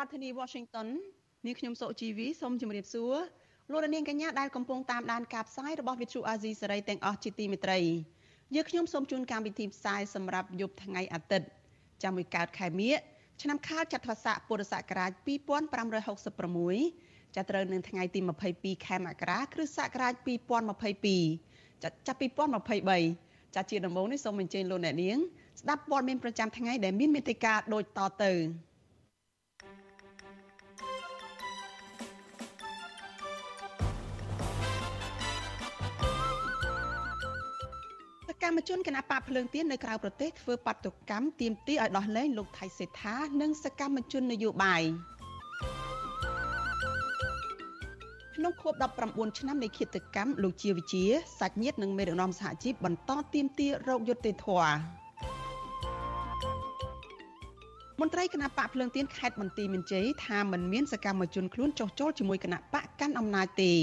រដ្ឋធានី Washington នាងខ្ញុំសុជីវីសូមជម្រាបសួរលោកនាងកញ្ញាដែលកំពុងតាមដានការផ្សាយរបស់ Vithu Azisari ទាំងអស់ជាទីមេត្រីយើខ្ញុំសូមជូនកម្មវិធីផ្សាយសម្រាប់យប់ថ្ងៃអាទិត្យចាំមួយកើតខែមិញឆ្នាំខាលចត្វាស័កពុរសករាជ2566ចាប់ត្រូវនឹងថ្ងៃទី22ខែមករាគ្រិស្តសករាជ2022ចាប់ចាប់2023ចាជាដំបូងនេះសូមអញ្ជើញលោកអ្នកនាងស្ដាប់ព័ត៌មានប្រចាំថ្ងៃដែលមានមេត្តាដូចតទៅ កម្មជនគណៈបកភ្លើងទៀននៅក្រៅប្រទេសធ្វើបាតុកម្មទាមទារឲ្យដោះលែងលោកថៃសេដ្ឋានិងសកម្មជននយោបាយក្នុងខួប19ឆ្នាំនៃឃាតកម្មលោកជាវិជាសាច់ញាតិនិងមេដឹកនាំសហជីពបន្តទាមទាររោគយុត្តិធម៌មន្ត្រីគណៈបកភ្លើងទៀនខេត្តបន្ទាយមានជ័យថាមិនមានសកម្មជនខ្លួនចុះចូលជាមួយគណៈបកកាន់អំណាចទេ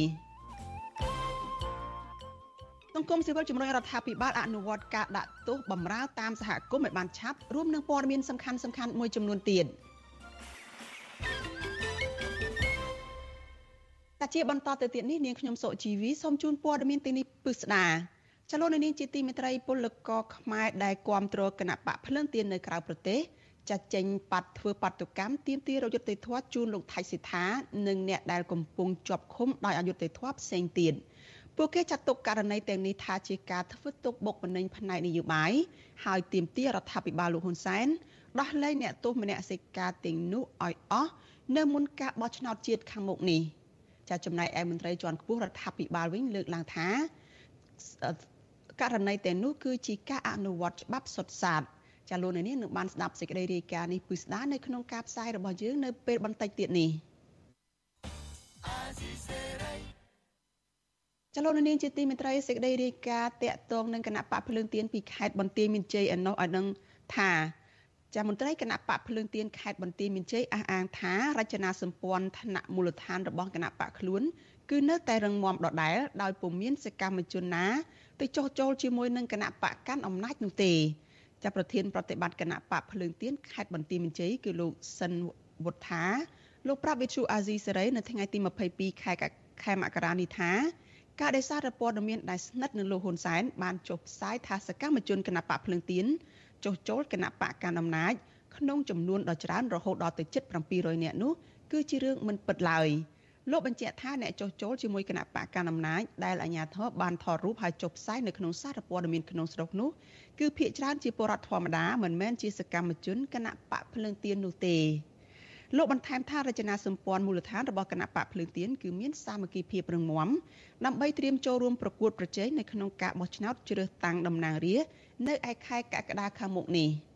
សង្គមស៊ីវិលជំរុញរដ្ឋាភិបាលអនុវត្តការដាក់ទោសបំរើតាមសហគមន៍ឲ្យបានឆាប់រួមនឹងព័ត៌មានសំខាន់សំខាន់មួយចំនួនទៀតតាជាបន្តទៅទៀតនេះនាងខ្ញុំសុជីវីសូមជូនព័ត៌មានទីនេះពិស្ដាចលនានាងជាទីមេត្រីពលករខ្មែរដែលគាំទ្រគណៈបកភ្លើងទៀននៅក្រៅប្រទេសចាត់ចេញបាត់ធ្វើបាតុកម្មទាមទាររយុត្តិធម៌ជូនលោកថៃសិដ្ឋានិងអ្នកដែលកំពុងជាប់ឃុំដោយអយុត្តិធម៌ផ្សេងទៀត។ ពួកគេចាត់ទុកករណីទាំងនេះថាជាការធ្វើទុកបុកម្នេញផ្នែកនយោបាយហើយទាមទាររដ្ឋាភិបាលលោកហ៊ុនសែនដោះលែងអ្នកទោសមនសិការទាំងនោះឲ្យអស់នៅមុនការបោះឆ្នោតជាតិខាងមុខនេះចាចំណែកឯមន្ត្រីជាន់ខ្ពស់រដ្ឋាភិបាលវិញលើកឡើងថាករណីទាំងនោះគឺជាការអនុវត្តច្បាប់សុទ្ធសាធចាលោកនាងនឹងបានស្ដាប់សេចក្តីរាយការណ៍នេះពិស្ដានៅក្នុងការផ្សាយរបស់យើងនៅពេលបន្តិចទៀតនេះ ចលនានាងជាទីមេត្រីសេចក្តីរាយការណ៍តាក់ទងនឹងគណៈបកភ្លើងទៀនពីខេត្តបន្ទាយមានជ័យឯណោះឲ្យដឹងថាចាមន្ត្រីគណៈបកភ្លើងទៀនខេត្តបន្ទាយមានជ័យអះអាងថារចនាសម្ព័ន្ធឋានៈមូលដ្ឋានរបស់គណៈបកខ្លួនគឺនៅតែរឹងមាំដដែលដោយពុំមានសកម្មជនណាទៅចោះចូលជាមួយនឹងគណៈបកកាន់អំណាចនោះទេចាប់ប្រធានប្រតិបត្តិគណៈបកភ្លើងទៀនខេត្តបន្ទាយមានជ័យគឺលោកសិនវុធាលោកប្រាប់វិទ្យុអាស៊ីសេរីនៅថ្ងៃទី22ខែខែមករានេះថា ការដែលសារព័ត៌មានដែលស្និទ្ធនឹងលោកហ៊ុនសែនបានចុះផ្សាយថាសកម្មជនគណបកភ្លើងទៀនចុះចូលគណបកកណ្ដាលអំណាចក្នុងចំនួនដ៏ច្រើនរហូតដល់ទៅជិត700នាក់នោះគឺជារឿងមិនពិតឡើយលោកបញ្ជាក់ថាអ្នកចុះចូលជាមួយគណៈបកកណ្ដាលអំណាចដែលអាជ្ញាធរបានថតរូបហើយចុះផ្សាយនៅក្នុងសារព័ត៌មានក្នុងស្រុកនោះគឺភាគច្រើនជាពលរដ្ឋធម្មតាមិនមែនជាសកម្មជនគណៈបកភ្លើងទៀននោះទេ លោកបន្ថែមថារចនាសម្ព័ន្ធមូលដ្ឋានរបស់គណៈបកភ្លើងទៀនគឺមានសាមគ្គីភាពរឹងមាំដើម្បីត្រៀមចូលរួមប្រកួតប្រជែងនៅក្នុងការបោះឆ្នោតជ្រើសតាំងតំណាងរាស្ត្រនៅឯខែកក្កដាខាងមុខនេះ។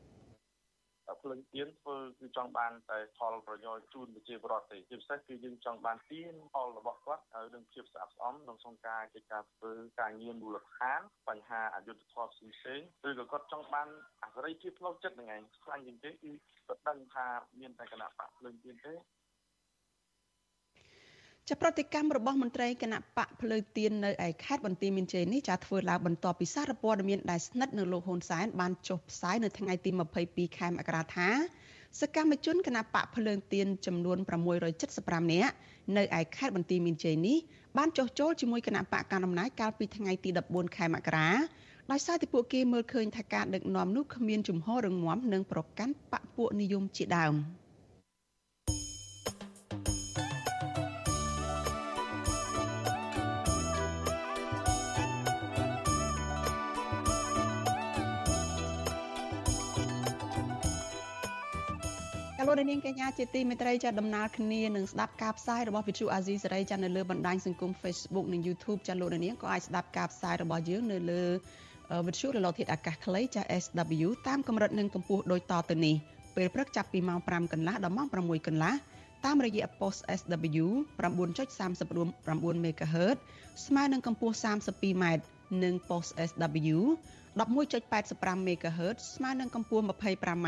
ភ្លើងទៀនធ្វើគឺចង់បានតែផលប្រយោជន៍ជូនប្រជាពលរដ្ឋទេជាពិសេសគឺយើងចង់បានទៀនផលរបស់គាត់ហើយនឹងភាពស្អាតស្អំក្នុងក្នុងការជាការធ្វើការងារមូលដ្ឋានបញ្ហាអយុត្តិធម៌ផ្សេងៗឬក៏គាត់ចង់បានអសរីភាពផ្លូវចិត្តហ្នឹងឯងខ្លាំងជាងគេគឺគាត់ដឹងថាមានតែគណៈបកភ្លើងទៀនទេ ចប្រតិកម្មរបស់មន្ត្រីគណៈបកភ្លើងទៀននៅឯខេត្តបន្ទាយមានជ័យនេះចាធ្វើឡើងបន្ទាប់ពីសារព័ត៌មានដែលស្និទ្ធនឹងលោកហ៊ុនសែនបានចុះផ្សាយនៅថ្ងៃទី22ខែមករាថាសកម្មជនគណៈបកភ្លើងទៀនចំនួន675នាក់នៅឯខេត្តបន្ទាយមានជ័យនេះបានចុះចូលជាមួយគណៈបកកណ្ដាលអំណាចកាលពីថ្ងៃទី14ខែមករាដោយសារតែពួកគេមើលឃើញថាការដឹកនាំនោះគ្មានជំហររងមាំនិងប្រកាន់បកពួកនិយមជាដើម។ លោកនាងកញ្ញាជាទីមេត្រីចាដំណើរគ្នានឹងស្ដាប់ការផ្សាយរបស់វិទ្យុអាស៊ីសេរីចានៅលើបណ្ដាញសង្គម Facebook និង YouTube ចាលោកនាងក៏អាចស្ដាប់ការផ្សាយរបស់យើងនៅលើវិទ្យុរលកធាតុអាកាសខ្លីចា SW តាមកម្រិតនិងកម្ពស់ដូចតទៅនេះពេលព្រឹកចាប់ពីម៉ោង5កន្លះដល់ម៉ោង6កន្លះតាមរយៈ post SW 9.39 MHz ស្មើនឹងកម្ពស់ 32m និង post SW 11.85 MHz ស្មើនឹងកម្ពស់ 25m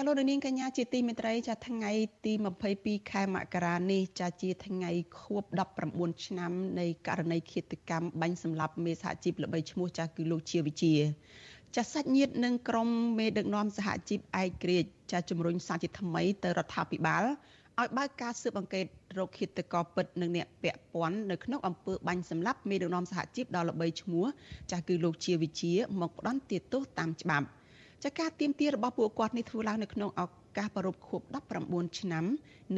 ចាលោកនាងកញ្ញាជាទីមេត្រីចាថ្ងៃទី22ខែមករានេះចាជាថ្ងៃខួប19ឆ្នាំនៃករណីឃាតកម្មបាញ់សម្លាប់មេសហជីពល្បីឈ្មោះចាស់គឺលោកជាវិជាចាសាច់ញាតិនិងក្រុមមេដឹកនាំសហជីពឯកក្រិចចាជំរុញសាជាថ្មីទៅរដ្ឋាភិបាលឲ្យបើកការស៊ើបអង្កេតរោគឃាតករពិតនិងអ្នកពាក់ព័ន្ធនៅក្នុងអំពើបាញ់សម្លាប់មេដឹកនាំសហជីពដល់ល្បីឈ្មោះចាស់គឺលោកជាវិជាមកផ្ដន់ទោសតាមច្បាប់ ចាការទៀមទារបស់ពួកគាត់នេះធ្វើឡើងនៅក្នុងឱកាសប្រពខួប19ឆ្នាំ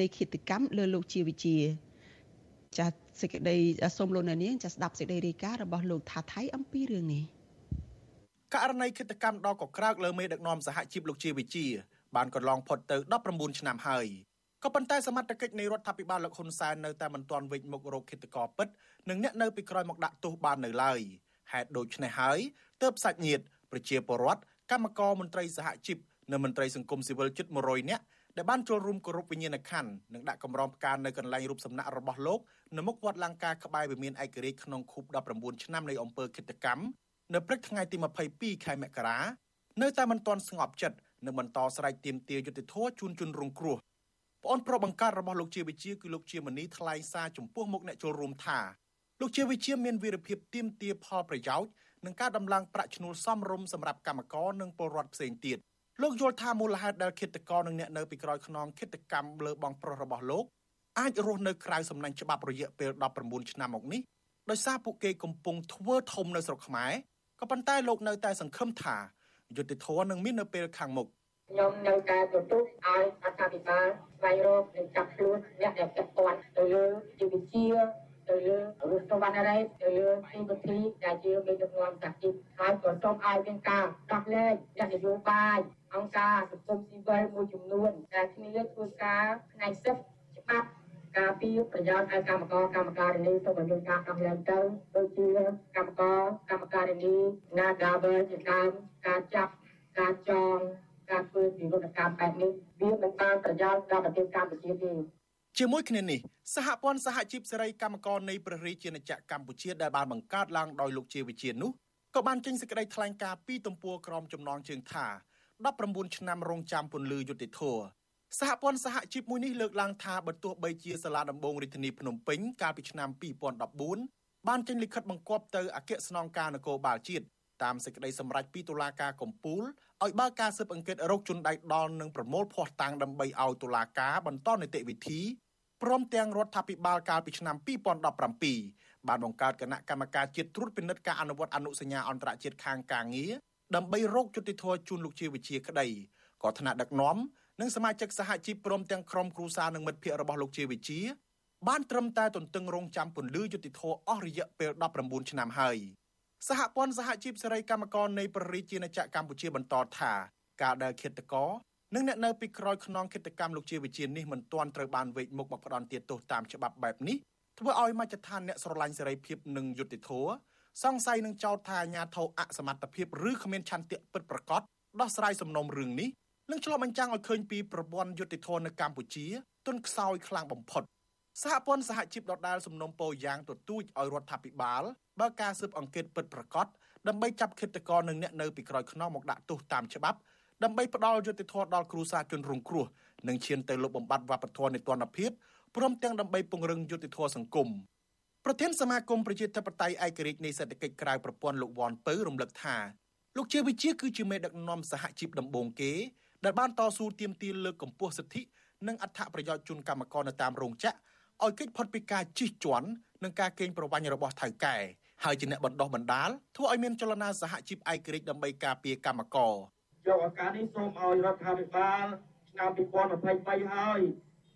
នៃគិតកម្មលើលោកជាវិជាចាសេចក្តីសូមលោកនាងចាស្ដាប់សេចក្តីរាយការណ៍របស់លោកថាថៃអំពីរឿងនេះករណីគិតកម្មដ៏កក្រើកលើមេដឹកនាំសហជីពលោកជាវិជាបានកន្លងផុតទៅ19ឆ្នាំហើយក៏ប៉ុន្តែសមត្ថកិច្ចនៃរដ្ឋាភិបាលលោកហ៊ុនសែននៅតែមិនទាន់វេចមុខរោគគិតកោពិតនិងអ្នកនៅពីក្រោយមកដាក់ទោសបាននៅឡើយហេតុដូច្នេះហើយទើបសាច់ញាតិប្រជាពលរដ្ឋ កម្មករមន្ត្រីសហជីពនិងមន្ត្រីសង្គមស៊ីវិលជិត100នាក់ដែលបានចូលរួមគោរពវិញ្ញាណក្ខន្ធនិងដាក់កម្រងផ្កានៅកន្លែងរូបសំណាក់របស់លោកនៅមុខវត្តលង្ការក្បែរវិមានឯករាជ្យក្នុងខួប19ឆ្នាំនៃអំពើឃាតកម្មនៅព្រឹកថ្ងៃទី22ខែមករានៅតែមិនទាន់ស្ងប់ចិត្តនិងបន្តស្រែកទាមទារយុត្តិធម៌ជូនជនរងគ្រោះប្អូនប្រុសបង្កើតរបស់លោកជាវិជាគឺលោកជាមនីថ្លែងសារចំពោះមុខអ្នកចូលរួមថាលោកជាវិជាមានវីរភាពទាមទារផលប្រយោជន៍ និងការដំឡើងប្រាក់ឈ្នួលសមរម្យសម្រាប់កម្មករនិងពលរដ្ឋផ្សេងទៀតលោកយល់ថាមូលហេតុដែលឃាតករនិងអ្នកនៅពីក្រោយខ្នងឃាតកម្មលើបងប្រុសរបស់លោកអាចរស់នៅក្រៅសំណាញ់ច្បាប់រយៈពេល19ឆ្នាំមកនេះដោយសារពួកគេកំពុងធ្វើធំនៅស្រុកខ្មែរក៏ប៉ុន្តែលោកនៅតែសង្ឃឹមថាយុទ្ធធរនឹងមាននៅពេលខាងមុខខ្ញុំនៅតែទទូចឲ្យរដ្ឋាភិបាលស្វែងរកនិងចាប់ខ្លួនអ្នកដែលពាក់ព័ន្ធទៅលើជីវវិទ្យា ទៅលើរស់វណ្ណរ៉េទៅលើទីវិធីដែលជាមេដឹកនាំសហជីពហើយក៏សូមឲ្យមានការដោះលែងអ្នកនយោបាយអង្គការសង្គមស៊ីវិលមួយចំនួនដែលគ្នាធ្វើការផ្នែកសិទ្ធិច្បាប់ការពីប្រយោជន៍ឲ្យកម្មករកម្មការិនីសូមឲ្យមានការដោះលែងទៅដូចជាកម្មករកម្មការិនី Nagavel ជាដើមការចាប់ការចងការធ្វើវិវត្តកម្មបែបនេះវាមិនបានប្រយោជន៍ដល់ប្រទេសកម្ពុជាទេ ជាមួយគ្នានេះសហព័ន្ធសហជីពសេរីកម្មករនៃព្រះរាជាណាចក្រកម្ពុជាដែលបានបង្កើតឡើងដោយលោកជាវិជានោះក៏បានចេញសេចក្តីថ្លែងការណ៍ពីទំព័រក្រមចំណងជើងថា19ឆ្នាំរងចាំពន្លឺយុតិធធសហព័ន្ធសហជីពមួយនេះលើកឡើងថាបើទោះបីជាសាលាដំបងរាជធានីភ្នំពេញកាលពីឆ្នាំ2014បានចេញលិខិតបង្គាប់ទៅអគ្គស្នងការនគរបាលជាតិ តាមសេចក្តីសម្រេចពីតុលាការកំពូលឲ្យបើកការស៊ើបអង្កេតរោគជនដៃដល់និងប្រមូលភ័ស្តុតាងដើម្បីឲ្យតុលាការបន្តនីតិវិធីព្រមទាំងរដ្ឋាភិបាលកាលពីឆ្នាំ2017បានបង្កើតគណៈកម្មការជាតិត្រួតពិនិត្យការអនុវត្តអនុសញ្ញាអន្តរជាតិខាងការងារដើម្បីរកយុត្តិធម៌ជូនលោកជាវិជាក្តីក៏ថ្នាក់ដឹកនាំនិងសមាជិកសហជីពព្រមទាំងក្រុមគ្រួសារនិងមិត្តភ័ក្តិរបស់លោកជាវិជាបានត្រឹមតែទន្ទឹងរង់ចាំពន្លឺយុត្តិធម៌អស់រយៈពេល19ឆ្នាំហើយ សហព័ន្ធសហជីពសេរីកម្មករនៃព្រះរាជាណាចក្រកម្ពុជាបន្តថាការដែលឃាតករនិងអ្នកនៅពីក្រោយខ្នងគិតកម្មលោកជាវិជានេះមិនទាន់ត្រូវបានវេកមុខមកផ្ដន់ទាទោសតាមច្បាប់បែបនេះធ្វើឲ្យមជ្ឈដ្ឋានអ្នកស្រឡាញ់សេរីភាពនិងយុត្តិធម៌សង្ស័យនឹងចោទថាអាញាធរអសមត្ថភាពឬគ្មានឆន្ទៈពិតប្រាកដដោះស្រាយសំណុំរឿងនេះនឹងឆ្លុះបញ្ចាំងឲ្យឃើញពីប្រព័ន្ធយុត្តិធម៌នៅកម្ពុជាទន់ខ្សោយខ្លាំងបំផុត សហព័ន្ធសហជីពដដាលសំណុំពោយ៉ាងទទូចឲ្យរដ្ឋាភិបាលបើកការស៊ើបអង្កេតពិតប្រាកដដើម្បីចាប់ឃាតករនិងអ្នកនៅពីក្រោយខ្នងមកដាក់ទោសតាមច្បាប់ដើម្បីផ្ដល់យុត្តិធម៌ដល់គ្រួសារជនរងគ្រោះនិងឈានទៅលុបបំបាត់វប្បធម៌នៃទណ្ឌភាពព្រមទាំងដើម្បីពង្រឹងយុត្តិធម៌សង្គមប្រធានសមាគមប្រជាធិបតេយ្យឯករាជ្យនៃសេដ្ឋកិច្ចក្រៅប្រព័ន្ធលោកវ៉ាន់ពៅរំលឹកថាលោកជាវិជាគឺជាមេដឹកនាំសហជីពដំបូងគេដែលបានតស៊ូទាមទារលើកកម្ពស់សិទ្ធិនិងអត្ថប្រយោជន៍ជូនកម្មករនៅតាមរោងចក្រ ឲ្យគេចផុតពីការជិះជាន់និងការកេងប្រវ័ញ្ចរបស់ថៅកែហើយជាអ្នកបណ្ដោះបណ្ដាលធ្វើឲ្យមានចលនាសហជីពឯករាជ្យដើម្បីការពារកម្មករយកឱកាសនេះសូមឲ្យរដ្ឋាភិបាលឆ្នាំ2023ហើយ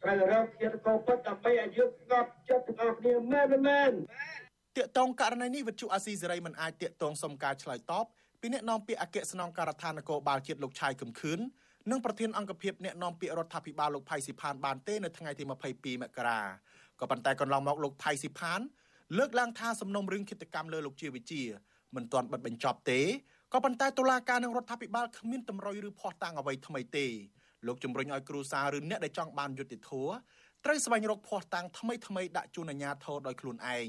ត្រូវរកធាតុកោពិតដើម្បីឲ្យយើងស្ងប់ចិត្តទាំងអស់គ្នាមែនមែនតាកតងករណីនេះវិទ្យុអាស៊ីសេរីមិនអាចតាកតងសុំការឆ្លើយតបពីអ្នកនាំពាក្យអគ្គស្នងការដ្ឋាននគរបាលជាតិលោកឆាយកំខឿននិងប្រធានអង្គភិបអ្នកនាំពាក្យរដ្ឋាភិបាលលោកផៃស៊ីផានបានទេនៅថ្ងៃទី22មករា ក៏ប៉ុន្តែកន្លងមកលោកផៃស៊ីផានលើកឡើងថាសំណុំរឿងគិតកម្មលើលោកជាវិជាមិនទាន់បិទបញ្ចប់ទេក៏ប៉ុន្តែតុលាការនិងរដ្ឋាភិបាលគ្មានតម្រុយឬភ័ស្តុតាងអ្វីថ្មីទេលោកជំរុញឲ្យគ្រូសាឬអ្នកដែលចង់បានយុត្តិធម៌ត្រូវស្វែងរកភ័ស្តុតាងថ្មីថ្មីដាក់ជូនអាជ្ញាធរដោយខ្លួនឯង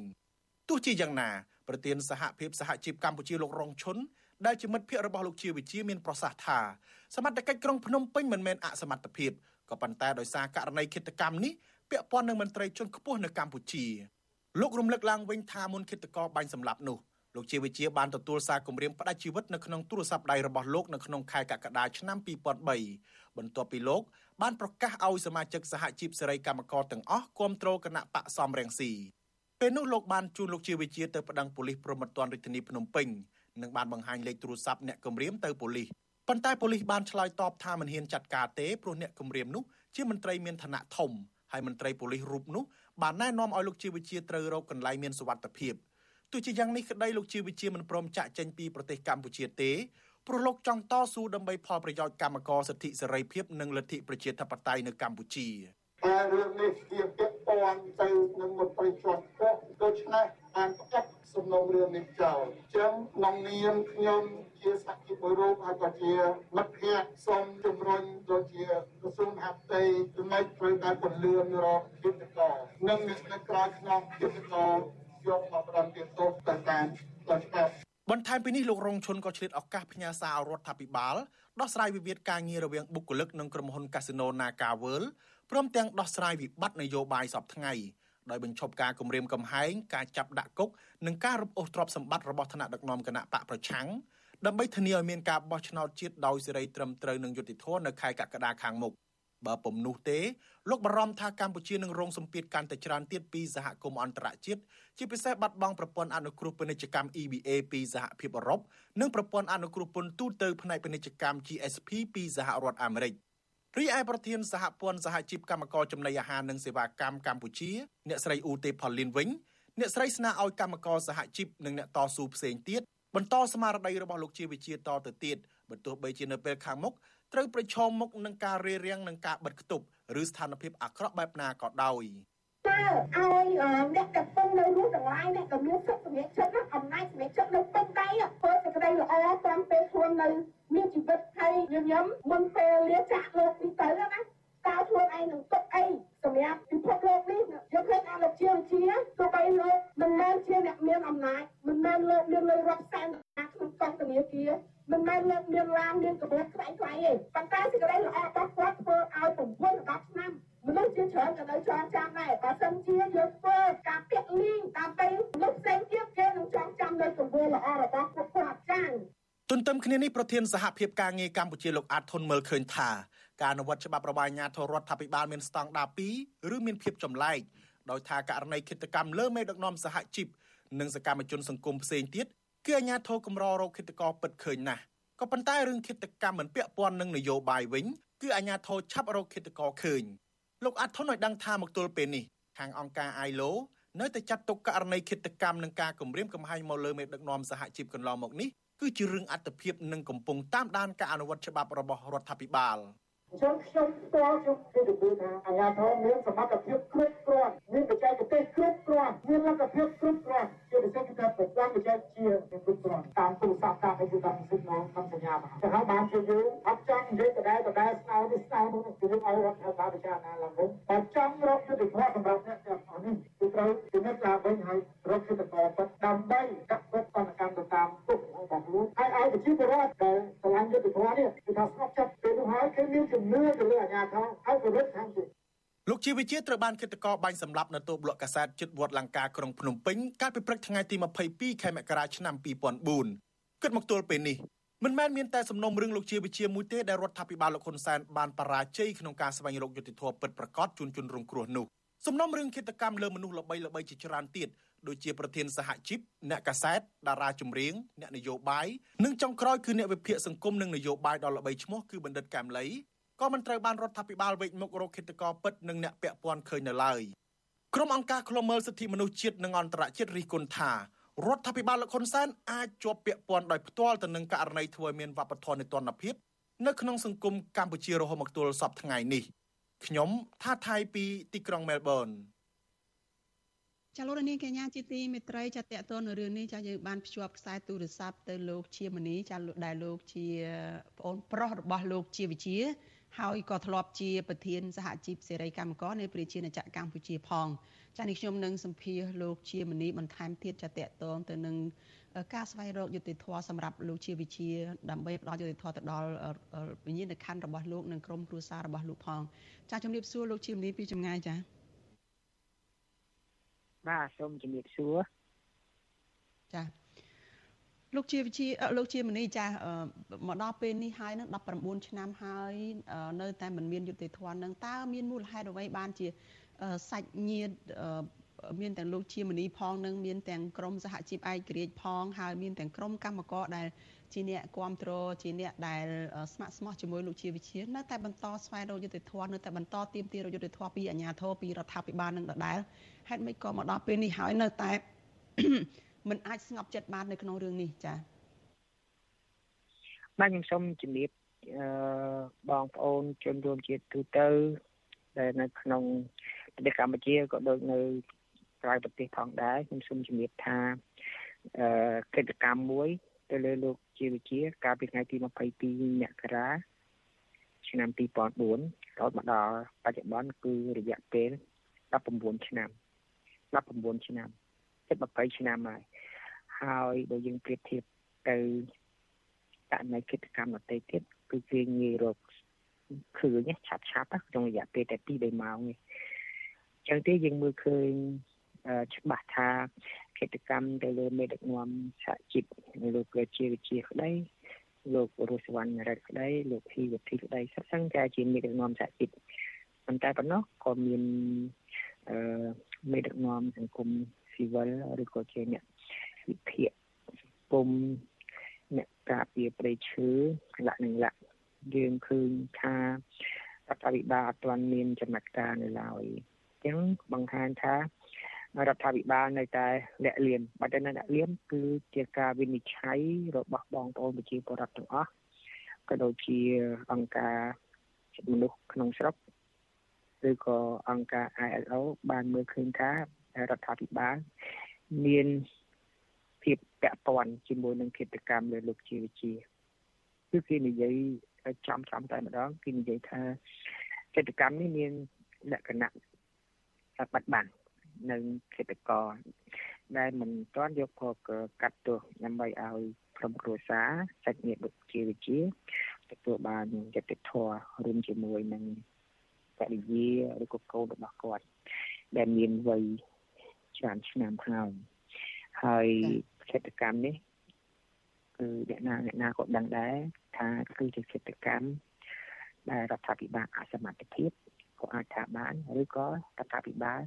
ទោះជាយ៉ាងណាប្រធានសហភាពសហជីពកម្ពុជាលោករងឈុនដែលជាមិត្តភ័ក្តិរបស់លោកជាវិជាមានប្រសាសន៍ថាសមត្ថកិច្ចក្រុងភ្នំពេញមិនមែនអសមត្ថភាពក៏ប៉ុន្តែដោយសារករណីឃាតកម្មនេះ ពាក់ព័ន្ធនឹងមន្ត្រីជាន់ខ្ពស់នៅកម្ពុជាលោករំលឹកឡើងវិញថាមុនឃាតករបាញ់សម្លាប់នោះលោកជាវិជាបានទទួលសារគម្រាមផ្ដាច់ជីវិតនៅក្នុងទូរស័ព្ទដៃរបស់លោកនៅក្នុងខែកក្កដាឆ្នាំ2003បន្ទាប់ពីលោកបានប្រកាសឲ្យសមាជិកសហជីពសេរីកម្មករទាំងអស់គាំទ្រគណៈបកសំរងស៊ីពេលនោះលោកបានជួលលោកជាវិជាទៅប្តឹងប៉ូលីសព្រំប្រទានរាជធានីភ្នំពេញនិងបានបង្ហាញលេខទូរស័ព្ទអ្នកគម្រាមទៅប៉ូលីសប៉ុន្តែប៉ូលីសបានឆ្លើយតបថាមិនហ៊ានចាត់ការទេព្រោះអ្នកគម្រាមនោះជាមន្ត្រីមានឋានៈធំ ហើយមន្ត្រីប៉ូលីសរូបនោះបានណែនាំឲ្យលោកជាវិជាត្រូវរកកន្លែងមានសុវត្ថិភាពទោះជាយ៉ាងនេះក្តីលោកជាវិជាមិនព្រមចាក់ចេញពីប្រទេសកម្ពុជាទេព្រោះលោកចង់តស៊ូដើម្បីផលប្រយោជន៍កម្មករសិទ្ធិសេរីភាពនិងលទ្ធិប្រជាធិបតេយ្យនៅកម្ពុជាតែរឿងនេះជាពាក់ព័ន្ធទៅនឹងមន្ត្រីជាន់ខ្ពស់ដូច្នេះ បានផ្កាត់សំណុំរឿងនេះចោលអញ្ចឹងក្នុងនាមខ្ញុំជាសក្តិមួយរូបហើយក៏ជាមិត្តភ័ក្តិសូមជំរុញដូចជាក្រសួងហាផ្ទៃចំណុចត្រូវតែពន្លឿនរកយុទ្ធកនិងអ្នកនៅក្រៅក្នុងយុទ្ធកយកមកផ្ដំទៀតទោសទៅតាមដោយច្បាប់បន្ថែមពីនេះលោករងឈុនក៏ឆ្លៀតឱកាសផ្ញើសាររដ្ឋាភិបាលដោះស្រាយវិវាទការងាររវាងបុគ្គលិកនិងក្រុមហ៊ុនកាស៊ីណូ Naga World ព្រមទាំងដោះស្រាយវិបត្តិនយោបាយសពថ្ងៃ ដោយបញ្ឈប់ការគម្រាមកំហែងការចាប់ដាក់គុកនិងការរំអូសទ្រព្យសម្បត្តិរបស់ថ្នាក់ដឹកនាំគណៈបកប្រឆាំងដើម្បីធានាឲ្យមានការបោះឆ្នោតជាតិដោយសេរីត្រឹមត្រូវនិងយុត្តិធម៌នៅខែកក្កដាខាងមុខបើពុំនោះទេលោកបារម្ភថាកម្ពុជានឹងរងសម្ពាធកាន់តែច្រើនទៀតពីសហគមន៍អន្តរជាតិជាពិសេសបាត់បង់ប្រព័ន្ធអនុគ្រោះពាណិជ្ជកម្ម EBA ពីសហភាពអឺរ៉ុបនិងប្រព័ន្ធអនុគ្រោះពន្ធទូទៅផ្នែកពាណិជ្ជកម្ម GSP ពីសហរដ្ឋអាមេរិក រីឯប្រធានសហព័ន្ធសហជីពកម្មករចំណីអាហារនិងសេវាកម្មកម្ពុជាអ្នកស្រីអ៊ូទេផលលីនវិញអ្នកស្រីស្នើឲ្យកម្មករសហជីពនិងអ្នកតស៊ូផ្សេងទៀតបន្តស្មារតីរបស់លោកជាវិជាតទៅទៀតបើទោះបីជានៅពេលខាងមុខត្រូវប្រឈមមុខនឹងការរារាំងនិងការបិទគប់ឬស្ថានភាពអាក្រក់បែបណាក៏ដោយតើឲ្យអ្នកកំពុងនៅរស់ទាំងឡាយអ្នកក៏មានសិទ្ធិសម្រេចចិត្តអំណាចសម្រេចចិត្តនៅពេញដៃធ្វើសេចក្តីល្អតាមពេលខ្លួននៅមានជីវិតហើយញញឹមមុនពេលលាចាក់លោកនេះទៅណាតើខ្លួនឯងនឹងទុកអីសម្រាប់ពិភពលោកនេះយកឃើញអាលោកជាជាទោះបីលោកមិនមែនជាអ្នកមានអំណាចមិនមែនលោកមានលុយរាប់សែនក្នុងកងធនាគារមិនមែនលោកមានឡានមានកម្រិតខ្លាំងខ្លាំងទេ ប៉ុន្តែសេចក្តីល្អរបស់គាត់ធ្វើឲ្យ9 10ឆ្នាំមនុស្សជាច្រើនក៏នៅចងចាំដែរបើសិនជាយកធ្វើការពាក់លីងតាមទៅមនុស្សផ្សេងទៀតគេនឹងចងចាំនៅទង្វើល្អរបស់ពួកគាត់ចា៎ទន្ទឹមគ្នានេះប្រធានសហភាពការងារកម្ពុជាលោកអាតធុនមើលឃើញថាការអនុវត្តច្បាប់របស់អាជ្ញាធររដ្ឋាភិបាលមានស្តង់ដារ2ឬមានភាពចម្លែកដោយថាករណីឃាតកម្មលើមេដឹកនាំសហជីពនិងសកម្មជនសង្គមផ្សេងទៀតគឺអាជ្ញាធរកម្ររោគឃាតករពិតឃើញណាស់ ក៏ប៉ុន្តែរឿងឃាតកម្មមិនពាក់ព័ន្ធនឹងនយោបាយវិញគឺអាជ្ញាធរឆាប់រោគឃាតករឃើញលោកអាត់ធុនឲ្យដឹងថាមកទល់ពេលនេះខាងអង្គការ ILO នៅតែចាត់ទុកករណីឃាតកម្មនិងការគំរាមកំហែងមកលើមេដឹកនាំសហជីពកន្លងមកនេះគឺជារឿងអត្តភាពនិងកំពុងតាមដានការអនុវត្តច្បាប់របស់រដ្ឋាភិបាល។ អញ្ចឹងខ្ញុំផ្ទាល់ខ្ញុំគឺទៅថាអាជ្ញាធរមានសមត្ថភាពគ្រប់គ្រាន់មានបច្ចេកទេសគ្រប់គ្រាន់មានលទ្ធភាពគ្រប់គ្រាន់ជាពិសេសគឺថាប្រព័ន្ធបច្ចេកវិទ្យាគ្រប់គ្រាន់តាមទូរស័ព្ទតាមអីគឺតាមសិទ្ធិក្នុងក្នុងសញ្ញាមកតែហើយបានជាយើងអត់ចង់និយាយដដែលដដែលស្នើនេះស្នើនោះគឺយើងឲ្យរដ្ឋាភិបាលពិចារណាឡើងវិញបើចង់រកយុទ្ធសាស្ត្រសម្រាប់អ្នកទាំងអស់នេះគឺត្រូវពិនិត្យឡើងវិញហើយរកយុទ្ធសាស្ត្រដើម្បីកាត់ទុកកម្មកម្មទៅតាមទុករបស់ខ្លួនហើយឲ្យប្រជាពលរដ្ឋដែលឆ្លងយុទ្ធសាស្ត្រនេះគឺថាស្ងប់ចិត្តពេលនោះហើយគឺមានជំនឿទៅលើអាជ្ញាធរឲ្យគោរពតាមទៀតលោកជាវិជាត្រូវបានគិតកោបាញ់សម្លាប់នៅតូបលក់កាសែតជិតវត្តលង្ការក្រុងភ្នំពេញកាលពីព្រឹកថ្ងៃទី22ខែមករាឆ្នាំ2004គិតមកទល់ពេលនេះមិនមែនមានតែសំណុំរឿងលោកជាវិជាមួយទេដែលរដ្ឋាភិបាលលោកហ៊ុនសែនបានបរាជ័យក្នុងការស្វែងរកយុត្តិធម៌ពិតប្រាកដជូនជនរងគ្រោះនោះសំណុំរឿងឃាតកម្មលើមនុស្សល្បីល្បីជាច្រើនទៀតដូចជាប្រធានសហជីពអ្នកកាសែតតារាចម្រៀងអ្នកនយោបាយនិងចុងក្រោយគឺអ្នកវិភាគសង្គមនិងនយោបាយដ៏ល្បីឈ្មោះគឺបណ្ឌិតកែមលី ក៏មិនត្រូវបានរដ្ឋាភិបាលវេកមុខរកឃាតករពិតនិងអ្នកពាក់ព័ន្ធឃើញនៅឡើយក្រុមអង្គការឃ្លាំមើលសិទ្ធិមនុស្សជាតិនិងអន្តរជាតិរិះគន់ថារដ្ឋាភិបាលលោកហ៊ុនសែនអាចជាប់ពាក់ព័ន្ធដោយផ្ទាល់ទៅនឹងករណីធ្វើមានវប្បធម៌នៃទណ្ឌភាពនៅក្នុងសង្គមកម្ពុជារហូតមកទល់សពថ្ងៃនេះខ្ញុំថាថៃពីទីក្រុងមែលប៊នចាលោករនាងកញ្ញាជាទីមេត្រីចាតតទៅនៅរឿងនេះចាយើងបានភ្ជាប់ខ្សែទូរស័ព្ទទៅលោកជាមនីចាលោកដែលលោកជាប្អូនប្រុសរបស់លោកជាវិជា ហើយក៏ធ្លាប់ជាប្រធានសហជីពសេរីកម្មករនៃប្រជាណាចក្រកម្ពុជាផងចានេះខ្ញុំនឹងសម្ភាសលោកជាមនីបន្ថែមទៀតចាតតទៅទៅនឹងការស្វែងរកយុត្តិធម៌សម្រាប់លោកជាវិជាដើម្បីផ្ដល់យុត្តិធម៌ទៅដល់វិញ្ញាណក្ខន្ធរបស់លោកនិងក្រុមគ្រួសាររបស់លោកផងចាជំរាបសួរលោកជាមនីពីចម្ងាយចាបាទសូមជំរាបសួរចា លោកជាវិជាលោកជាមនីចាមកដល់ពេលនេះហើយនឹង19ឆ្នាំហើយនៅតែមិនមានយុត្តិធម៌នឹងតើមានមូលហេតុអ្វីបានជាសាច់ញាតិមានទាំងលោកជាមនីផងនិងមានទាំងក្រមសហជីពឯករាជ្យផងហើយមានទាំងក្រមកម្មករដែលជាអ្នកគ្រប់គ្រងជាអ្នកដែលស្ម័គ្រស្មោះជាមួយលោកជាវិជានៅតែបន្តស្វែងរកយុត្តិធម៌នៅតែបន្តទាមទារយុត្តិធម៌ពីអាជ្ញាធរពីរដ្ឋាភិបាលនឹងដដែលហេតុម៉េចក៏មកដល់ពេលនេះហើយនៅតែ មិនអាចស្ងប់ចិត្តបាននៅក្នុងរឿងនេះចា៎បាទខ្ញុំសូមជំរាបអឺបងប្អូនជនរួមជាតិទូទៅដែលនៅក្នុងប្រទេសកម្ពុជាក៏ដូចនៅក្រៅប្រទេសផងដែរខ្ញុំសូមជំរាបថាអឺកិច្ចកម្មមួយទៅលើលោកជាវិជាកាលពីថ្ងៃទី22មករាឆ្នាំ2004រហូតមកដល់បច្ចុប្បន្នគឺរយៈពេល19ឆ្នាំ19ឆ្នាំជិត20ឆ្នាំហើយ ហើយបើយើងប្រៀបធៀបទៅករណីកិច្ចកម្មដទៃទៀតគឺគេងាយរកឃើញឆាប់ឆាប់ក្នុងរយៈពេលតែ2 3ម៉ោងនេះអញ្ចឹងទេយើងមើលឃើញច្បាស់ថាកិច្ចកម្មទៅលើមេដឹកនាំសហជីពលោកជាវិជាក្តីលោករស់សវណ្ណរតក្តីលោកភីវិធីក្តីសិស្សឹងតែជាមេដឹកនាំសហជីពប៉ុន្តែប៉ុណ្ណោះក៏មានអឺមេដឹកនាំសង្គមស៊ីវិលឬក៏ជាអ្នក វិភាគសង្គមអ្នកការពារប្រៃឈើលក្ខណៈលក្ខយើងឃើញថារដ្ឋាភិបាលអត់ទាន់មានចំណាត់ការនៅឡើយអញ្ចឹងបង្ហាញថារដ្ឋាភិបាលនៅតែលាក់លៀមបើតែនៅលាក់លៀមគឺជាការវិនិច្ឆ័យរបស់បងប្អូនប្រជាពលរដ្ឋទាំងអស់ក៏ដូចជាអង្គការសិទ្ធិមនុស្សក្នុងស្រុកឬក៏អង្គការ ILO បានមើលឃើញថារដ្ឋាភិបាលមាន ភាពពាក់ព័ន្ធជាមួយនឹងកិច្ចកម្មលើលោកជាវិជាគឺគេនិយាយចំចំតែម្ដងគេនិយាយថាកិច្ចកម្មនេះមានលក្ខណៈបាត់បង់នៅកិច្ចករដែលមិនទាន់យកផកកាត់ទោសដើម្បីឲ្យក្រុមគ្រួសារសាច់ញាតិលោកជាវិជាទទួលបានយុត្តិធម៌រួមជាមួយនឹងបរិយាឬក៏កូនរបស់គាត់ដែលមានវ័យច្រើនឆ្នាំហើយហើយ កិច្ចកម្មនេះគឺអ្នកណាអ្នកណាក៏ដឹងដែរថាគឺជាកិច្ចកម្មដែលរដ្ឋាភិបាលអសមត្ថភាពក៏អាចថាបានឬក៏រដ្ឋាភិបាល